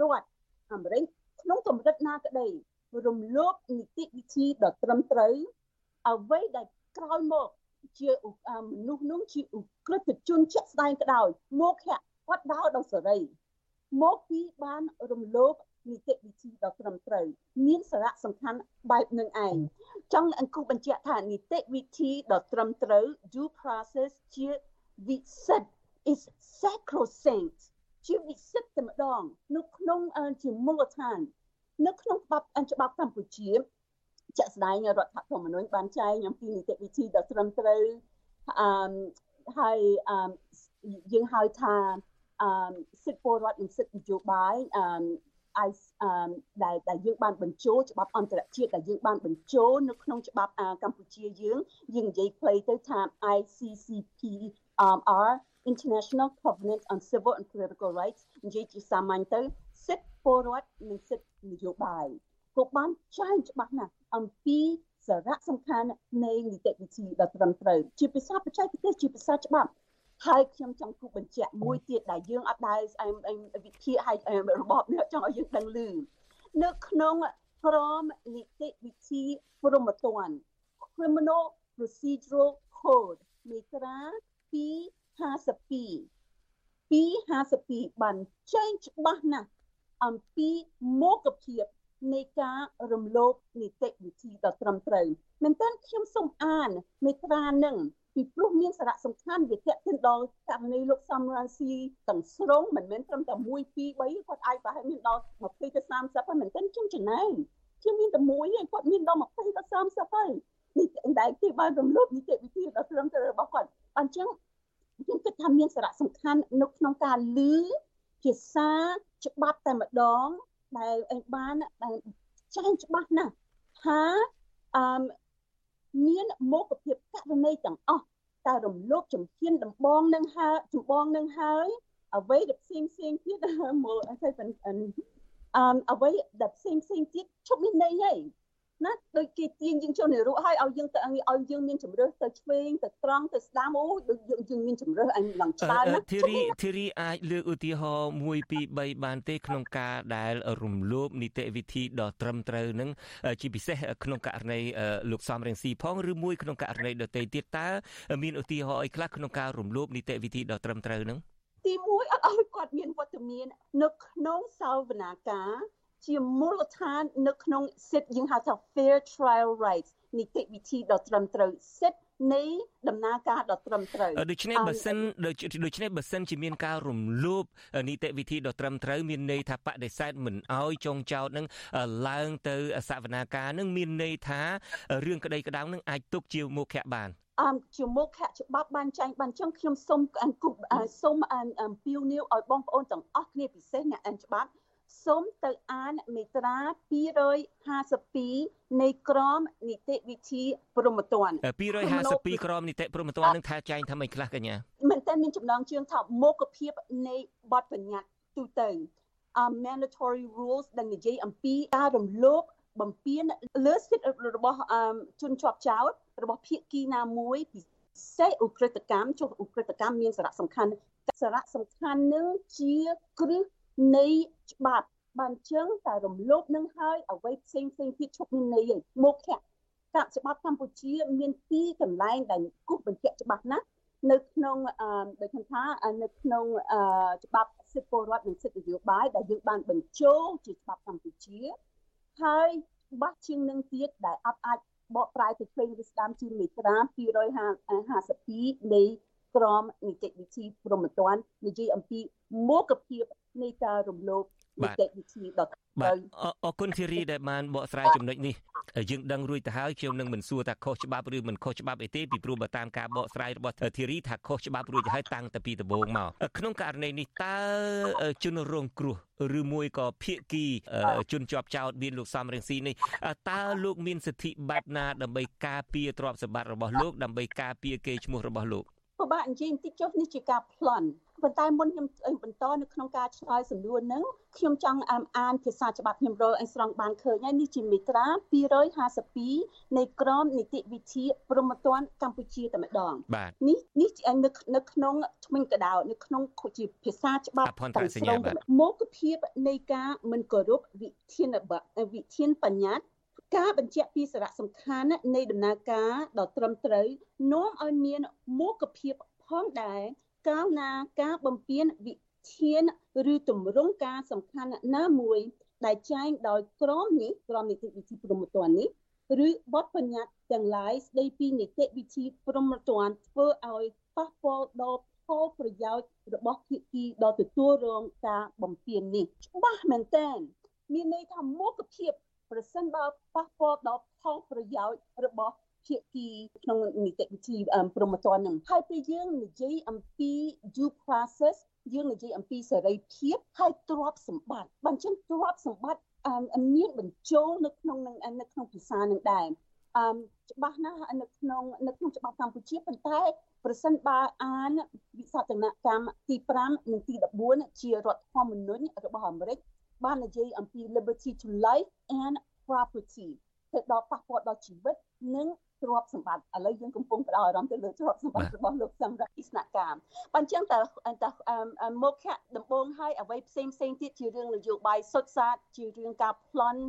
រដ្ឋអាមេរិកក្នុងកម្រិតណាក្តីរំលោភនីតិវិធីដ៏ត្រឹមត្រូវអ្វីដែលក្រោយមកជាមនុស្សនោះជាឧក្រិដ្ឋជនជាក់ស្ដែងក្តោយមកខៈ គាត់ដោដោយសេរីមកពីបានរំលោភនីតិវិធីដ៏ត្រឹមត្រូវមានសារៈសំខាន់បែបនឹងឯងចង់អង្គុបញ្ជាក់ថានីតិវិធីដ៏ត្រឹមត្រូវ due process ជាវិសិទ្ធ is sacrosanct ជាវិសិទ្ធតែម្ដងនៅក្នុងជាមូលដ្ឋាន នៅក្នុងច្បាប់ច្បាប់កម្ពុជាជាក់ស្ដែងរដ្ឋធម្មនុញ្ញបានចែងអំពីនីតិវិធីដ៏ត្រឹមត្រូវអឺហើយអឺយើងហៅថា អឺសិទ្ធិពលរដ្ឋនិងសិទ្ធិនយោបាយអឺ I ដែលដែលយើងបានបញ្ចូលច្បាប់អន្តរជាតិដែលយើងបានបញ្ចូលនៅក្នុងច្បាប់កម្ពុជាយើងយើងនិយាយខ្លីទៅថា ICCP R International Covenant on Civil and Political Rights និយាយជាសាមញ្ញទៅសិទ្ធិពលរដ្ឋនិងសិទ្ធិនយោបាយក៏បានចែងច្បាស់ណាស់អំពីសារៈសំខាន់នៃនីតិវិធីដ៏ត្រឹមត្រូវជាភាសាបច្ចេកទេសជាភាសាច្បាប់ ហើយខ្ញុំចង់គូបញ្ជាក់មួយទៀតដែលយើងអត់ដែលវិភាគឲ្យរបបនេះចង់ឲ្យយើងដឹងឮនៅក្នុងក្រមនីតិវិធីព្រហ្មទណ្ឌ Criminal Procedural Code មេត្រា252 252បានចែងច្បាស់ណាស់អំពីមុខភាពនៃការរំលោភនីតិវិធីដ៏ត្រឹមត្រូវមែនតើខ្ញុំសូមអានមេត្រានឹង ពីព្រោះមានសារៈសំខាន់វាតេតិនដល់ករណីលោកសំរានស៊ីទាំងស្រុងមិនមែនត្រឹមតែ1 2 3គាត់អាចប្រហែលមានដល់20ទៅ30ហើយមិនទេខ្ញុំចំណែងជាមានតែមួយឯងគាត់មានដល់20ទៅ30ហើយនេះដែលគេបានរំលោភនីតិវិធីដល់ត្រឹមត្រូវរបស់គាត់អញ្ចឹងខ្ញុំគិតថាមានសារៈសំខាន់នៅក្នុងការលឺភាសាច្បាប់តែម្ដងដែលឯងបានដែលចែងច្បាស់ណាស់ថាអឺ មានមុខភាពករណីទាំងអស់តែរំលោភជំហានដំបងនឹងហើយចម្បងនឹងហើយអ្វីដែលផ្សេងផ្សេងទៀតមើលអីទៅអឺអ្វីដែលផ្សេងផ្សេងទៀតឈប់មានន័យហើយ ណាដូចគេទាញយើងចូលនៅរស់ហើយឲ្យយើងទៅឲ្យយើងមានជំរឿសទៅឆ្វេងទៅត្រង់ទៅស្ដាំអូដូចយើងយើងមានជំរឿសអញឡើងច្រើនណាធីរីធីរីអាចលើកឧទាហរណ៍1 2 3បានទេក្នុងការដែលរំលោភនីតិវិធីដ៏ត្រឹមត្រូវនឹងជាពិសេសក្នុងករណីលោកសំរងស៊ីផងឬមួយក្នុងករណីដទៃទៀតតើមានឧទាហរណ៍អីខ្លះក្នុងការរំលោភនីតិវិធីដ៏ត្រឹមត្រូវនឹងទី1អត់ឲ្យគាត់មានវត្តមាន នៅក្នុងសាវនាការ ជាមូលដ្ឋាននៅក្នុងសិទ្ធិយើងហៅថា fair trial rights នីតិវិធីដ៏ត្រឹមត្រូវសិទ្ធិនៃដំណើរការដ៏ត្រឹមត្រូវដូច្នេះបើសិនដូច្នេះបើសិនជាមានការរំលោភនីតិវិធីដ៏ត្រឹមត្រូវមានន័យថាបដិសេធមិនអោយចងចោតនឹងឡើងទៅសវនាការនឹងមានន័យថារឿងក្តីក្តៅនឹងអាចទុកជាមុខៈបានអមជាមុខច្បាប់បានចែងបានចឹងខ្ញុំសូមអង្គុបសូមអំពាវនាវឲ្យបងប្អូនទាំងអស់គ្នាពិសេសអ្នកអានច្បាប់ សូមទៅអានមេត្រា252នៃក្រមនីតិវិធីព្រហ្មទណ្ឌ252ក្រមនីតិព្រហ្មទណ្ឌនឹងថាចែងថាម៉េចខ្លះកញ្ញាមែនតើមានចំណងជើងថាមុខភាពនៃបទបញ្ញត្តិទូទៅ uh, mandatory rules ដែលនិយាយអំពីការរំលោភបំពានលើសិទ្ធិរបស់ជនជាប់ចោតរបស់ភាគីណាមួយពិសេសឧក្រិដ្ឋកម្មចុះឧក្រិដ្ឋកម្មមានសារៈសំខាន់សារៈសំខាន់នឹងជាគ្រឹះ នៃច្បាប់បានចឹងតែរំលោភនឹងហើយអ្វីផ្សេងផ្សេងទៀតឈប់មានន័យឯងមកខៈកាប់ច្បាប់កម្ពុជាមានពីរកន្លែងដែលគូសបញ្ជាក់ច្បាស់ណាស់នៅក្នុងអឺដូចថានៅក្នុងអឺច្បាប់សិទ្ធិពលរដ្ឋនិងសិទ្ធិនយោបាយដែលយើងបានបញ្ចូលជាច្បាប់កម្ពុជាហើយច្បាស់ជាងនឹងទៀតដែលអត់អាចបកប្រែទៅឆ្វេងឬស្ដាំជាមេត្រា252នៃ ក្រមនីតិវិធីព្រហ្មទណ្ឌនិយាយអំពីមុខភាពនៃការរំលោភនីតិវិធីដទៃបាទអរគុណធីរីដែលបានបកស្រាយចំណុចនេះយើងដឹងរួចទៅហើយខ្ញុំនឹងមិនសួរថាខុសច្បាប់ឬមិនខុសច្បាប់អីទេពីព្រោះបើតាមការបកស្រាយរបស់ធីរីថាខុសច្បាប់រួចទៅហើយតាំងតែពីដំបូងមកក្នុងករណីនេះតើជនរងគ្រោះឬមួយក៏ភៀកគីជនជាប់ចោតមានលោកសំរងស៊ីនេះតើលោកមានសិទ្ធិបែបណាដើម្បីការពារទ្រព្យសម្បត្តិរបស់លោកដើម្បីការពារកេរ្តិ៍ឈ្មោះរបស់លោក ពិបាកនិយាយបន្តិចចុះនេះជាការប្លន់ប៉ុន្តែមុនខ្ញុំបន្តនៅក្នុងការឆ្លើយសំណួរហ្នឹងខ្ញុំចង់អានភាសាច្បាប់ខ្ញុំរកឲ្យស្រង់បានឃើញហើយនេះជាមេត្រា252នៃក្រមនីតិវិធីព្រហ្មទណ្ឌកម្ពុជាតែម្ដងនេះនេះនៅនៅក្នុងថ្មិញកដោនៅក្នុងជាភាសាច្បាប់ទាំងស្រុងមុខភាពនៃការមិនគោរពវិធានវិធានបញ្ញត្តិ ការបញ្ជាក់ពីសារៈសំខាន់នៃដំណើរការដ៏ត្រឹមត្រូវនាំឲ្យមានមុខភាពផងដែរកាលណាការបំពេញវិធានឬទម្រង់ការសំខាន់ណាមួយដែលចែងដោយក្រមនេះក្រមនីតិវិធីព្រហ្មទណ្ឌនេះឬបទបញ្ញត្តិទាំងឡាយស្ដីពីនីតិវិធីព្រហ្មទណ្ឌធ្វើឲ្យប៉ះពាល់ដល់ផលប្រយោជន៍របស់ភាគីដ៏ទទួលរងការបំពេញនេះច្បាស់មែនទែនមានន័យថាមុខភាព ប្រសិនបើប៉ះពាល់ដល់ផលប្រយោជន៍របស់ភាគីក្នុងនីតិវិធីព្រមត្តននឹងហើយពេលយើងនិយាយអំពី due process យើងនិយាយអំពីសេរីភាពហើយទ្រព្យសម្បត្តិបើអញ្ចឹងទ្រព្យសម្បត្តិមានបញ្ចូលនៅក្នុងនៅក្នុងភាសានឹងដែរអឺច្បាស់ណាស់នៅក្នុងនៅក្នុងច្បាប់កម្ពុជាប៉ុន្តែប្រសិនបើអានវិសាស្ត្រនកម្មទី5និងទី14ជារដ្ឋធម្មនុញ្ញរបស់អាមេរិក បាននិយាយអំពី liberty to life and property ទៅដល់ប៉ះពាល់ដល់ជីវិតនិងទ្រព្យសម្បត្តិឥឡូវយើងកំពុងផ្ដោតអារម្មណ៍ទៅលើទ្រព្យសម្បត្តិរបស់លោកសម្រាប់អ៊ីស្នាក់កាមបើអញ្ចឹងតើតើមុខៈដំបងឲ្យអ្វីផ្សេងផ្សេងទៀតជារឿងនយោបាយសុទ្ធសាធជារឿងការប្លន់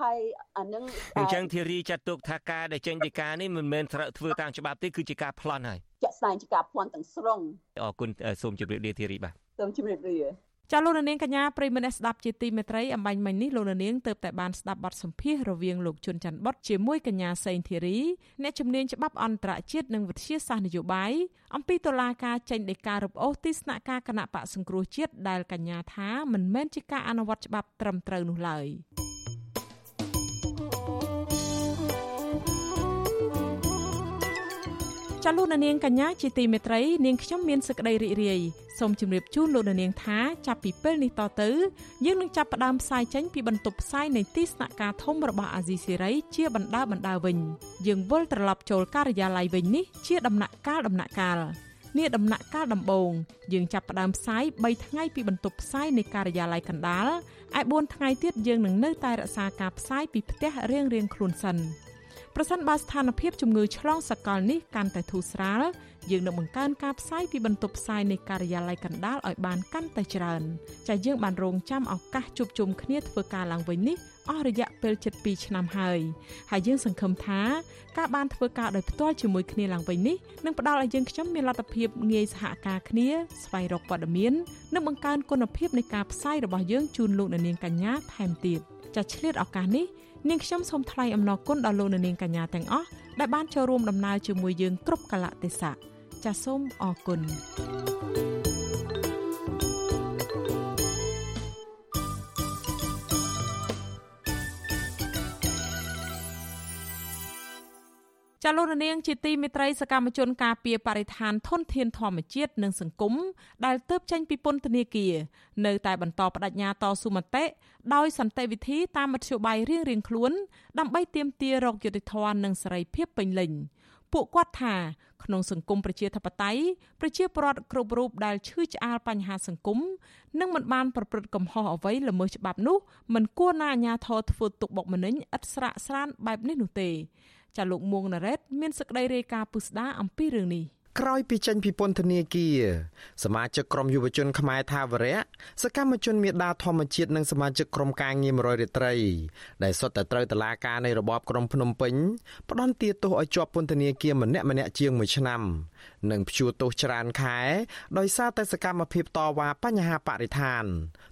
ហើយអានឹងអញ្ចឹងធីរីចាត់ទុកថាការដែលចេញពីការនេះមិនមែនត្រូវធ្វើតាមច្បាប់ទេគឺជាការប្លន់ហើយជាក់ស្ដែងជាការប្លន់ទាំងស្រុងអរគុណសូមជម្រាបលាធីរីបាទសូមជម្រាបលា ចាលោកនាងកញ្ញាប្រិមនៈស្ដាប់ជាទីមេត្រីអំបញ្ញមិញនេះលោកនាងទៅតែបានស្ដាប់បទសម្ភាសរវាងលោកជុនច័ន្ទបុតជាមួយកញ្ញាសេងធីរីអ្នកជំនាញច្បាប់អន្តរជាតិនិងវិទ្យាសាស្ត្រនយោបាយអំពីតុលាការចេញដីការរំអូសទីស្នាក់ការគណៈបកសង្គ្រោះជាតិដែលកញ្ញាថាមិនមែនជាការអនុវត្តច្បាប់ត្រឹមត្រូវនោះឡើយ។ ចលនានាងកញ្ញាជាទីមេត្រីនាងខ្ញុំមានសេចក្តីរីករាយសូមជម្រាបជូនលោកនាងថាចាប់ពីពេលនេះតទៅយើងនឹងចាប់ផ្ដើមផ្សាយចេញពីបន្ទប់ផ្សាយនៃទីស្នាក់ការធំរបស់អាស៊ីសេរីជាបណ្ដាបណ្ដាវិញយើងវិលត្រឡប់ចូលការិយាល័យវិញនេះជាដំណាក់កាលដំណាក់កាលនេះដំណាក់កាលដំបូងយើងចាប់ផ្ដើមផ្សាយ3ថ្ងៃពីបន្ទប់ផ្សាយនៃការិយាល័យកណ្ដាលឯ4ថ្ងៃទៀតយើងនឹងនៅតែរក្សាការផ្សាយពីផ្ទះរៀងៗខ្លួនសិន។ ប្រសិនបើស្ថានភាពជំងឺឆ្លងសកលនេះកាន់តែធូរស្រាលយើងនឹងបង្កើនការផ្សាយពីបន្ទប់ផ្សាយនៃការិយាល័យកណ្ដាលឲ្យបានកាន់តែច្រើនចាយើងបានរងចាំឱកាសជួបជុំគ្នាធ្វើការឡើងវិញនេះអស់រយៈពេលជិត2ឆ្នាំហើយហើយយើងសង្ឃឹមថាការបានធ្វើការដោយផ្ទាល់ជាមួយគ្នាឡើងវិញនេះនឹងផ្ដល់ឲ្យយើងខ្ញុំមានលទ្ធភាពងាយសហការគ្នាស្វែងរកព័ត៌មាននិងបង្កើនគុណភាពនៃការផ្សាយរបស់យើងជូនលោកអ្នកនាងកញ្ញាថែមទៀតចាឆ្លៀតឱកាសនេះ នាងខ្ញុំសូមថ្លែងអំណរគុណដល់លោកនាងកញ្ញាទាំងអស់ដែលបានចូលរួមដំណើរជាមួយយើងគ្រប់កលៈទេសៈចាសសូមអរគុណ ចាលោករនាងជាទីមេត្រីសកម្មជនការពារបរិស្ថានធនធានធម្មជាតិនិងសង្គមដែលទើបចេញពីពន្ធនាគារនៅតែបន្តបដិញ្ញាតស៊ូមតិដោយសន្តិវិធីតាមមធ្យោបាយរៀងៗខ្លួន ដើម្បីទាមទាររកយុត្តិធម៌និងសេរីភាពពេញលេញពួកគាត់ថាក្នុងសង្គមប្រជាធិបតេយ្យប្រជាពលរដ្ឋគ្រប់រូបដែលឈឺឆ្អាលបញ្ហាសង្គមនិងមិនបានប្រព្រឹត្តកំហុសអ្វីល្មើសច្បាប់នោះមិនគួរណាអាជ្ញាធរធ្វើទុកបុកម្នេញឥតស្រាកស្រានបែបនេះនោះទេ ចាលោកមួងណារ៉េតមានសេចក្តីរាយការណ៍ពុស្ដាអំពីរឿងនេះក្រោយពីចេញពីពន្ធនាគារសមាជិកក្រុមយុវជនខ្មែរថាវរៈសកម្មជនមេដាធម្មជាតិនិងសមាជិកក្រុមការងារ100រាត្រី ដែលសុទ្ធតែត្រូវតឡាការនៃរបបក្រុងភ្នំពេញផ្ដន្ទាទោសឲ្យជាប់ពន្ធនាគារម្នាក់ម្នាក់ជាង1ឆ្នាំ និងព្យួរទោសច្រើនខែដោយសារតែសកម្មភាពតវ៉ាបញ្ហាបរិស្ថាន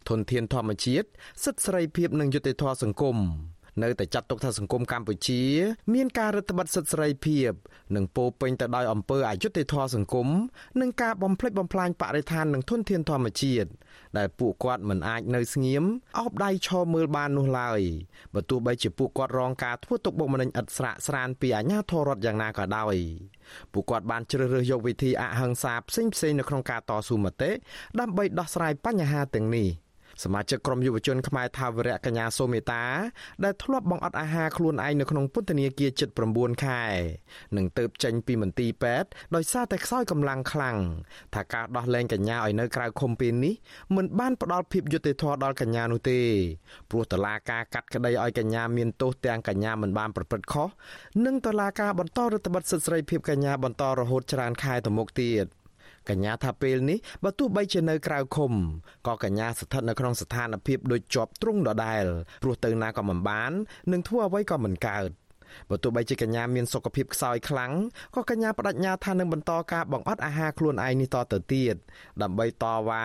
ធនធានធម្មជាតិសិទ្ធិសេរីភាពនិងយុត្តិធម៌សង្គម នៅតែចាត់ទុកថាសង្គមកម្ពុជា មានការរឹតបន្តឹងសិទ្ធិសេរីភាព និងពោពេញទៅដោយអំពើអយុត្តិធម៌សង្គមនិងការបំផ្លិចបំផ្លាញបរិស្ថាននិងធនធានធម្មជាតិដែលពួកគាត់មិនអាចនៅស្ងៀមអោបដៃឈរមើលបាននោះឡើយបើទោះបីជាពួកគាត់រងការធ្វើទុកបុកម្នេញឥតស្រាកស្រានពីអាជ្ញាធររដ្ឋយ៉ាងណាក៏ដោយពួកគាត់បានជ្រើសរើសយកវិធីអហិង្សាផ្សេងៗនៅក្នុងការតស៊ូមតិដើម្បីដោះស្រាយបញ្ហាទាំងនេះ។ សមាជិកក្រុមយុវជនខ្មែរថាវរៈកញ្ញាសូមេតាដែលធ្លាប់បង្អត់អាហារខ្លួនឯងនៅក្នុងពន្ធនាគារជិត9ខែនឹងទៅចេញពីមន្ទីរពេទ្យដោយសារតែខ្សោយកម្លាំងខ្លាំងថាការដោះលែងកញ្ញាឲ្យនៅក្រៅឃុំពេលនេះមិនបានផ្ដល់ភាពយុត្តិធម៌ដល់កញ្ញានោះទេព្រោះតឡាការកាត់ក្តីឲ្យកញ្ញាមានទោសទាំងកញ្ញាមិនបានប្រព្រឹត្តខុសនិងតឡាការបន្តរដ្ឋបတ်សិទ្ធិសេរីភាពកញ្ញាបន្តរហូតច្រើនខែទៅមុខទៀត។ កញ្ញាថាពេលនេះបើទោះបីជានៅក្រៅឃុំក៏កញ្ញាស្ថិតនៅក្នុងស្ថានភាពដូចជាប់ទ្រង់ដដែលព្រោះទៅណាក៏មិនបាននឹងធ្វើអ្វីក៏មិនកើតបើទោះបីជាកញ្ញាមានសុខភាពខ្សោយខ្លាំងក៏កញ្ញាបដិញ្ញាថានឹងបន្តការបង្អត់អាហារខ្លួនឯងនេះតទៅទៀតដើម្បីតវ៉ា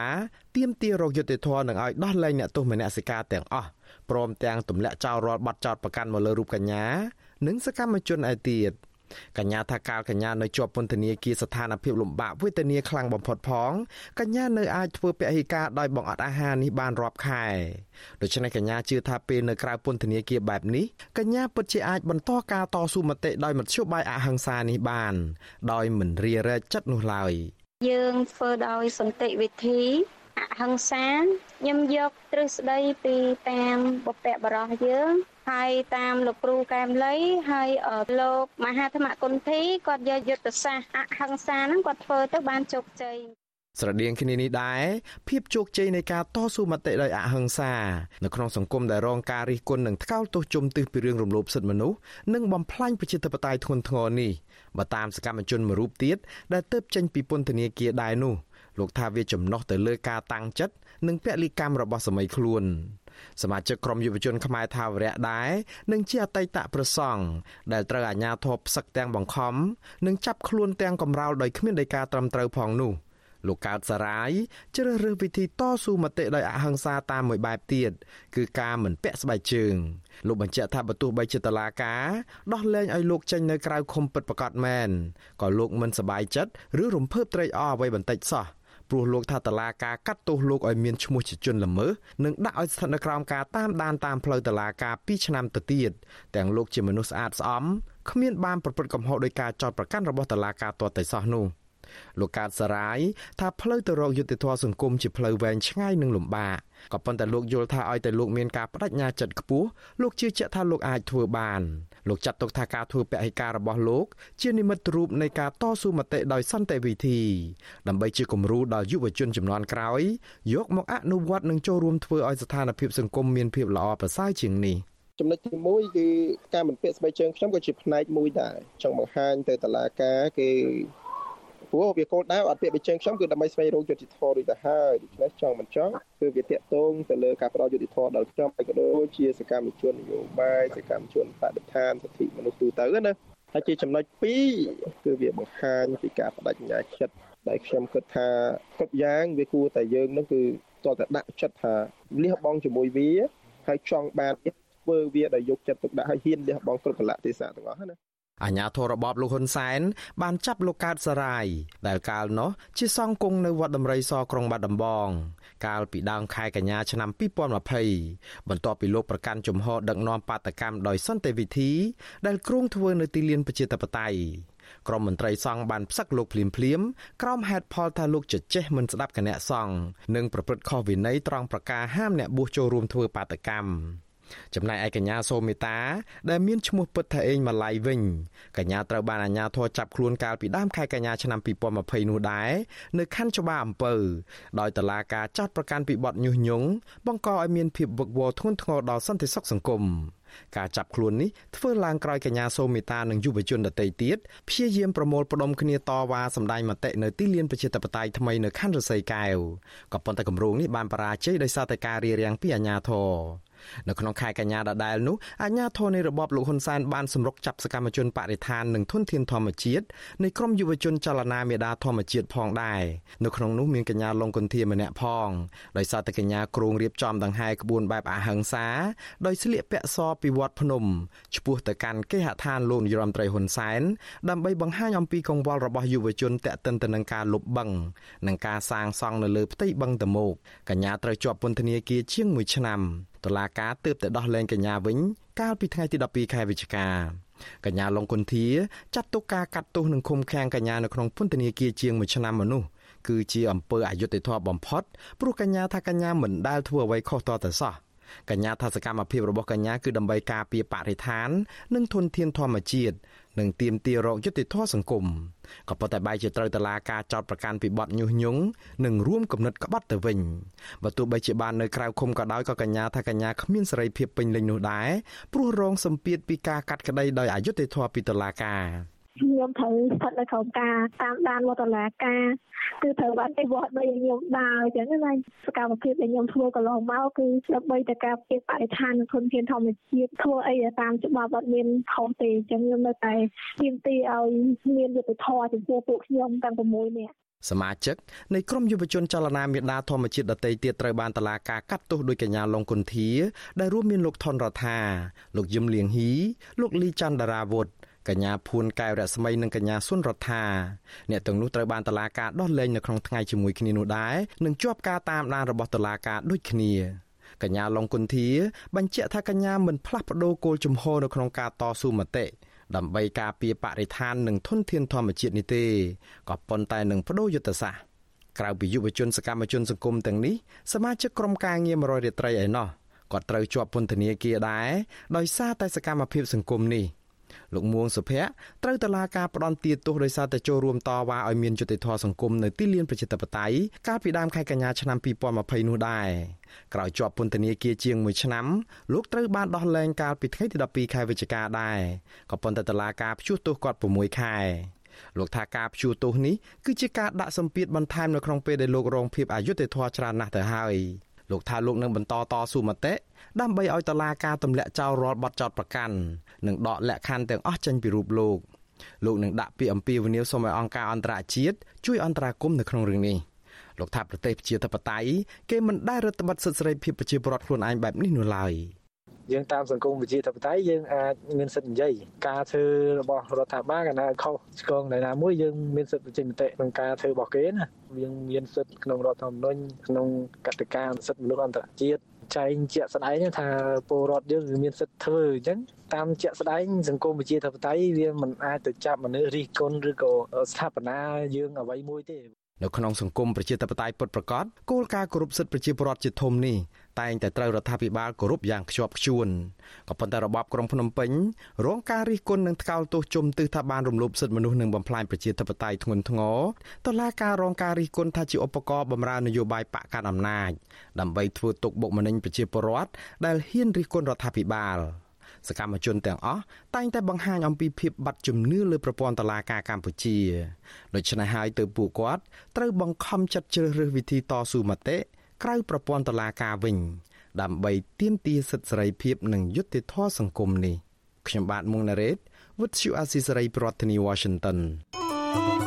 ទាមទាររកយុត្តិធម៌និងឲ្យដោះលែងអ្នកទោសមនសិការទាំងអស់ព្រមទាំងទម្លាក់ចោលរាល់បទចោទប្រកាន់មកលើរូបកញ្ញា និងសកម្មជនឯទៀត។ កញ្ញាថាកាលកញ្ញានៅជាប់ពន្ធនាគារស្ថានភាពលំបាកវេទនាខ្លាំងបំផុតផងកញ្ញានៅអាចធ្វើពហិការដោយបង្អត់អាហារនេះបានរាប់ខែដូច្នេះកញ្ញាជឿថាពេលនៅក្រៅពន្ធនាគារបែបនេះកញ្ញាពិតជាអាចបន្តការតស៊ូមតិដោយមធ្យោបាយអហិង្សានេះបាន ដោយមិនរារែកចិត្តនោះឡើយយើងធ្វើដោយសន្តិវិធី អហិង្សាខ្ញុំយកទ្រឹស្ដីពីតាមបពៈបរោះយើងហើយតាមលោកគ្រូកែមលីហើយលោកមហាធម្មគុន្ធីគាត់យកយុទ្ធសាស្ត្រអហិង្សាហ្នឹងគាត់ធ្វើទៅបានជោគជ័យស្រដៀងគ្នានេះដែរភាពជោគជ័យនៃការតស៊ូមតិដោយអហិង្សានៅក្នុងសង្គមដែលរងការរិះគន់និងថ្កោលទោសជុំទិសពីរឿងរំលោភសិទ្ធិមនុស្សនិងបំផ្លាញប្រជាធិបតេយ្យធ្ងន់ធ្ងរនេះបើតាមសកម្មជនមួយរូបទៀតដែលទៅចេញពីពន្ធនាគារដែរនោះ លោកថាវាចំណុះទៅលើការតាំងចិត្តនិងពលិកម្មរបស់សម័យខ្លួន សមាជិកក្រុមយុវជនខ្មែរថាវរៈដែរនិងជាអតីតប្រសង់ដែលត្រូវអាជ្ញាធរផ្សឹកទាំងបង្ខំនិងចាប់ខ្លួនទាំងកំរោលដោយគ្មានដីកាត្រឹមត្រូវផងនោះលោកកើតសារាយជ្រើសរើសវិធីតស៊ូមតិដោយអហិង្សាតាមមួយបែបទៀតគឺការមិនពាក់ស្បែកជើងលោកបញ្ជាក់ថាបើទោះបីជាតឡាការដោះលែងឲ្យលោកចេញនៅក្រៅឃុំពិតប្រាកដមែនក៏លោកមិនសប្បាយចិត្តឬរំភើបត្រេកអរអ្វីបន្តិចសោះ ព្រោះលោកថាតឡាការកាត់ទោសលោកឲ្យមានឈ្មោះជាជនល្មើសនិងដាក់ឲ្យស្ថិតនៅក្រោមការតាមដានតាមផ្លូវតឡាការ2ឆ្នាំទៅទៀតទាំងលោកជាមនុស្សស្អាតស្អំគ្មានបានប្រព្រឹត្តកំហុសដោយការចោទប្រកាន់របស់តឡាការទាល់តែសោះនោះ លោកកើតសារាយថាផ្លូវទៅរកយុត្តិធម៌សង្គមជាផ្លូវវែងឆ្ងាយនិងលំបាកក៏ប៉ុន្តែលោកយល់ថាឲ្យតែលោកមានការបដិញ្ញាចិត្តខ្ពស់លោកជឿជាក់ថាលោកអាចធ្វើបានលោកចាត់ទុកថាការធ្វើពហិការរបស់លោក ជានិមិត្តរូបនៃការតស៊ូមតិដោយសន្តិវិធី ដើម្បីជាគំរូដល់យុវជនចំនួនក្រោយយកមកអនុវត្តនិងចូលរួមធ្វើឲ្យស្ថានភាពសង្គមមានភាពល្អប្រសើរជាងនេះចំណុចទី1គឺការមិនពាក់ស្បែកជើងខ្ញុំក៏ជាផ្នែកមួយដែរចង់បង្ហាញទៅតឡាការគេ ព្រោះវាគោលដៅអត់ពាក្យបញ្ចេញខ្ញុំគឺដើម្បីស្វែងរកយុត្តិធម៌ដូចទៅហើយដូច្នេះចង់មិនចង់គឺវាតាក់ទងទៅលើការផ្ដល់យុត្តិធម៌ដល់ខ្ញុំហើយក៏ដូចជាសកម្មជននយោបាយសកម្មជនបដិឋានសិទ្ធិមនុស្សទូទៅណាហើយជាចំណុច2គឺវាបង្ហាញពីការបដិញ្ញាចិត្តដែលខ្ញុំគិតថាគ្រប់យ៉ាងវាគួរតែយើងនឹងគឺតើតែដាក់ចិត្តថាលះបង់ជាមួយវាហើយចង់បានធ្វើវាដោយយកចិត្តទុកដាក់ឲ្យហ៊ានលះបង់គ្រប់កលៈទេសៈទាំងអស់ណា អាញាធររបបលោកហ៊ុនសែនបានចាប់លោកកើតសរាយដែលកាលនោះជាសង្ឃគង់នៅវត្តដំរីសក្រុងបាត់ដំបង កាលពីដើមខែកញ្ញាឆ្នាំ2020បន្ទាប់ពីលោកប្រកាន់ជំហរដឹកនាំបាតកម្មដោយសន្តិវិធី ដែលគ្រោងធ្វើនៅទីលានប្រជាធិបតេយ្យក្រមមន្ត្រីសង្ឃបានផ្សឹកលោកភ្លាមភ្លាមក្រោមហេតុផលថាលោកជជែកមិនស្ដាប់គណៈសង្ឃនិងប្រព្រឹត្តខុសវិន័យត្រង់ប្រការហាមអ្នកបួសចូលរួមធ្វើបាតកម្ម ចំណែកឯកញ្ញាសូមេតាដែលមានឈ្មោះពិតថាអេងម៉ាឡៃវិញកញ្ញាត្រូវបានអាជ្ញាធរចាប់ខ្លួនកាលពីដើមខែកញ្ញាឆ្នាំ2020នោះដែរនៅខណ្ឌច្បារអំពៅដោយតឡាការចាត់ប្រកាន់ពីបទញុះញង់បង្កឲ្យមានភាពវឹកវរធ្ងន់ធ្ងរដល់សន្តិសុខសង្គមការចាប់ខ្លួននេះធ្វើឡើងក្រោយកញ្ញាសូមេតានិងយុវជនដទៃទៀតព្យាយាមប្រមូលផ្ដុំគ្នាតវ៉ាសម្ដែងមតិនៅទីលានប្រជាធិបតេយ្យថ្មីនៅខណ្ឌរសីកែវក៏ប៉ុន្តែគម្រោងនេះបានបរាជ័យដោយសារតែការរារាំងពីអាជ្ញាធរ នៅក្នុងខែកញ្ញាដដែលនោះអាជ្ញាធរនៃរបបលោកហ៊ុនសែនបានសម្រុកចាប់សកម្មជនបរិស្ថាននិងធនធានធម្មជាតិនៃក្រមយុវជនចលនាមេដាធម្មជាតិផងដែរនៅក្នុងនោះមានកញ្ញាលងគុន្ធាម្នាក់ផងដោយសារតែកញ្ញាគ្រងរៀបចំដង្ហែក្បួនបែបអហិង្សាដោយស្លៀកពាក់សពីវត្តភ្នំឆ្ពោះទៅកាន់គេហដ្ឋានលោកនាយរដ្ឋមន្ត្រីហ៊ុនសែនដើម្បីបង្ហាញអំពីកង្វល់របស់យុវជនតាក់ទិនទៅនឹងការលុបបង្កនិងការសាងសង់នៅលើផ្ទៃបឹងតមោកកញ្ញាត្រូវជាប់ពន្ធនាគារជាង1ឆ្នាំតុលាការទើបតែដោះលែងកញ្ញាវិញ កាលពីថ្ងៃទី12ខែវិច្ឆិកាកញ្ញាលងគុន្ធាចាត់ទុកការកាត់ទោសនិងឃុំឃាំងកញ្ញានៅក្នុងពន្ធនាគារជាង1ឆ្នាំមនុស្សគឺជាអំពើអយុត្តិធម៌បំផុតព្រោះកញ្ញាថាកញ្ញាមិនដែលធ្វើអ្វីខុសតទៅសោះកញ្ញាថាសកម្មភាពរបស់កញ្ញាគឺដើម្បីការពារបរិស្ថាន និងធនធានធម្មជាតិ និងទាមទាររកយុត្តិធម៌សង្គមក៏ប៉ុន្តែបែរជាត្រូវតឡាការចោតប្រកាន់ពីបទញុះញង់និងរួមគំនិតក្បត់ទៅវិញបើទោះបីជាបាននៅក្រៅឃុំក៏ដោយក៏កញ្ញាថាកញ្ញាគ្មានសេរីភាពពេញលេញនោះដែរព្រោះរងសម្ពាធពីការកាត់ក្តីដោយអយុត្តិធម៌ពីតឡាការ ខ្ញុំត្រូវស្ថិតនៅក្រោមការតាមដានវត្តលាការគឺត្រូវបានគេវត្តដូចខ្ញុំដើរអញ្ចឹងណាសកម្មភាពដែលខ្ញុំធ្វើកន្លងមកគឺដើម្បីតែការពារបរិស្ថាននិងធនធានធម្មជាតិធ្វើអីតាមច្បាប់អត់មានខុសទេអញ្ចឹងខ្ញុំនៅតែទាមទារឲ្យមានយុត្តិធម៌ចំពោះពួកខ្ញុំទាំង6នាក់សមាជិកនៃក្រមយុវជនចលនាមេដាធម្មជាតិដតីទៀតត្រូវបានតឡាការកាត់ទោសដោយកញ្ញាលងគុន្ធា ដែលរួមមានលោកថនរដ្ឋាលោកយឹមលៀងហ៊ីលោកលីច័ន្ទរាវុធ កញ្ញាភួនកែវរស្មីនិងកញ្ញាសុនរដ្ឋាអ្នកទាំងនោះត្រូវបានតឡាការដោះលែងនៅក្នុងថ្ងៃជាមួយគ្នានោះដែរនិងជាប់ការតាមដានរបស់តឡាការដូចគ្នាកញ្ញាឡុងគុន្ធាបញ្ជាក់ថាកញ្ញាមិនផ្លាស់ប្ដូរគោលជំហរនៅក្នុងការតស៊ូមតិដើម្បីការពារបរិស្ថាននិងធនធានធម្មជាតិនេះទេក៏ប៉ុន្តែនឹងបដូរយុទ្ធសាស្ត្រក្រៅពីយុវជនសកម្មជនសង្គមទាំងនេះសមាជិកក្រុមការងារ100រាត្រីឯណោះក៏ត្រូវជាប់ពន្ធនាគារដែរដោយសារតែសកម្មភាពសង្គមនេះ លោកមួងសុភ័ក្រត្រូវតឡាការផ្ដន់ទាទោសដោយសារតែចូលរួមតវ៉ាឲ្យមានយុត្តិធម៌សង្គមនៅទីលានប្រជាធិបតេយ្យកាលពីដើមខែកញ្ញាឆ្នាំ2020នោះដែរក្រោយជាប់ពន្ធនាគារជាង1ឆ្នាំលោកត្រូវបានដោះលែងកាលពីថ្ងៃទី12ខែវិច្ឆិកាដែរក៏ប៉ុន្តែតឡាការព្យួរទោសគាត់6ខែលោកថាការព្យួរទោសនេះគឺជាការដាក់សម្ពាធបន្ថែមនៅក្នុងពេលដែលលោករងភាពអយុត្តិធម៌ច្រើនណាស់ទៅហើយ លោកថាលោកនឹងបន្តតស៊ូមតិដើម្បីឲ្យតឡាការទម្លាក់ចោលរាល់បទចោទប្រកាន់និងដកលក្ខខណ្ឌទាំងអស់ចេញពីរូបលោកលោកនឹងដាក់ពាក្យអំពាវនាវសូមឲ្យអង្គការអន្តរជាតិជួយអន្តរាគមន៍នៅក្នុងរឿងនេះលោកថាប្រទេសប្រជាធិបតេយ្យគេមិនដែលរដ្ឋបတ်សិទ្ធិសេរីភាពប្រជាពលរដ្ឋខ្លួនឯងបែបនេះនោះឡើយ យើងតាមសង្គមវិជាធិបតេយ្យយើងអាចមានសិទ្ធិនិយាយការធ្វើរបស់រដ្ឋាភិបាលកណាខុសឆ្គងនៅណាមួយយើងមានសិទ្ធិបញ្ចេញមតិក្នុងការធ្វើរបស់គេណាយើងមានសិទ្ធិក្នុងរដ្ឋធម្មនុញ្ញក្នុងកតិកាសិទ្ធិមនុស្សអន្តរជាតិចែងជាក់ស្ដែងថាពលរដ្ឋយើងមានសិទ្ធិធ្វើអញ្ចឹងតាមជាក់ស្ដែងសង្គមវិជាធិបតេយ្យវាមិនអាចទៅចាប់មនុស្សរិះគន់ឬក៏ស្ថាបនាយើងអ្វីមួយទេនៅក្នុងសង្គមប្រជាធិបតេយ្យពិតប្រាកដគោលការណ៍គោរពសិទ្ធិប្រជាពលរដ្ឋជាធំនេះ តែងតែត្រូវរដ្ឋាភិបាលគោរពយ៉ាងខ្ជាប់ខ្ជួនក៏ប៉ុន្តែរបបក្រុងភ្នំពេញរងការរិះគន់និងថ្កោលទោសជុំទិសថាបានរំលោភសិទ្ធិមនុស្សនិងបំផ្លាញប្រជាធិបតេយ្យធ្ងន់ធ្ងរតឡាការរងការរិះគន់ថាជាឧបករណ៍បម្រើនយោបាយបកកាន់អំណាចដើម្បីធ្វើទុកបុកម្នេញប្រជាពលរដ្ឋដែលហ៊ានរិះគន់រដ្ឋាភិបាលសកម្មជនទាំងអស់តែងតែបង្ហាញអំពីភាពបាត់ជំនឿលើប្រព័ន្ធតុលាការកម្ពុជាដូច្នេះហើយទៅពួកគាត់ត្រូវបង្ខំចិត្តជ្រើសរើសវិធីតស៊ូមតិ ក្រៅប្រព័ន្ធតុលាការវិញ ដើម្បីទាមទារសិទ្ធិសេរីភាពនិងយុត្តិធម៌សង្គមនេះខ្ញុំបាទមុងណារ៉េត With you Asisari ប្រធានាធិបតី Washington thank you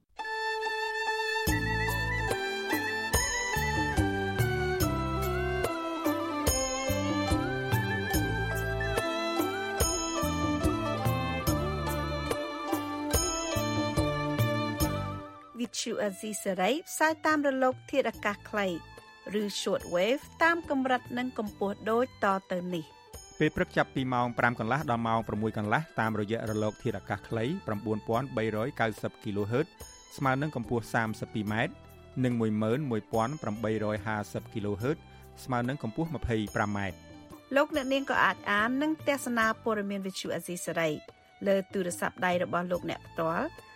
ទ្យុអាស៊ីសេរីផ្សាយតាមរលក ធាតុអាកាសខ្លីឬ short wave តាមកម្រិតនិងកម្ពស់ដូចតទៅនេះ។ពេលព្រឹកចាប់ពីម៉ោង5កន្លះដល់ម៉ោង6កន្លះតាមរយៈរលកធាតុអាកាសខ្លី9390 kHz ស្មើនឹងកម្ពស់ 32m និង11850 kHz ស្មើនឹងកម្ពស់ 25m លោកអ្នកនាងក៏អាចអាននិងទស្សនាព័ត៌មានវិទ្យុអេស៊ីសរ៉ៃលើទូរស័ព្ទដៃរបស់លោកអ្នកផ្ទាល់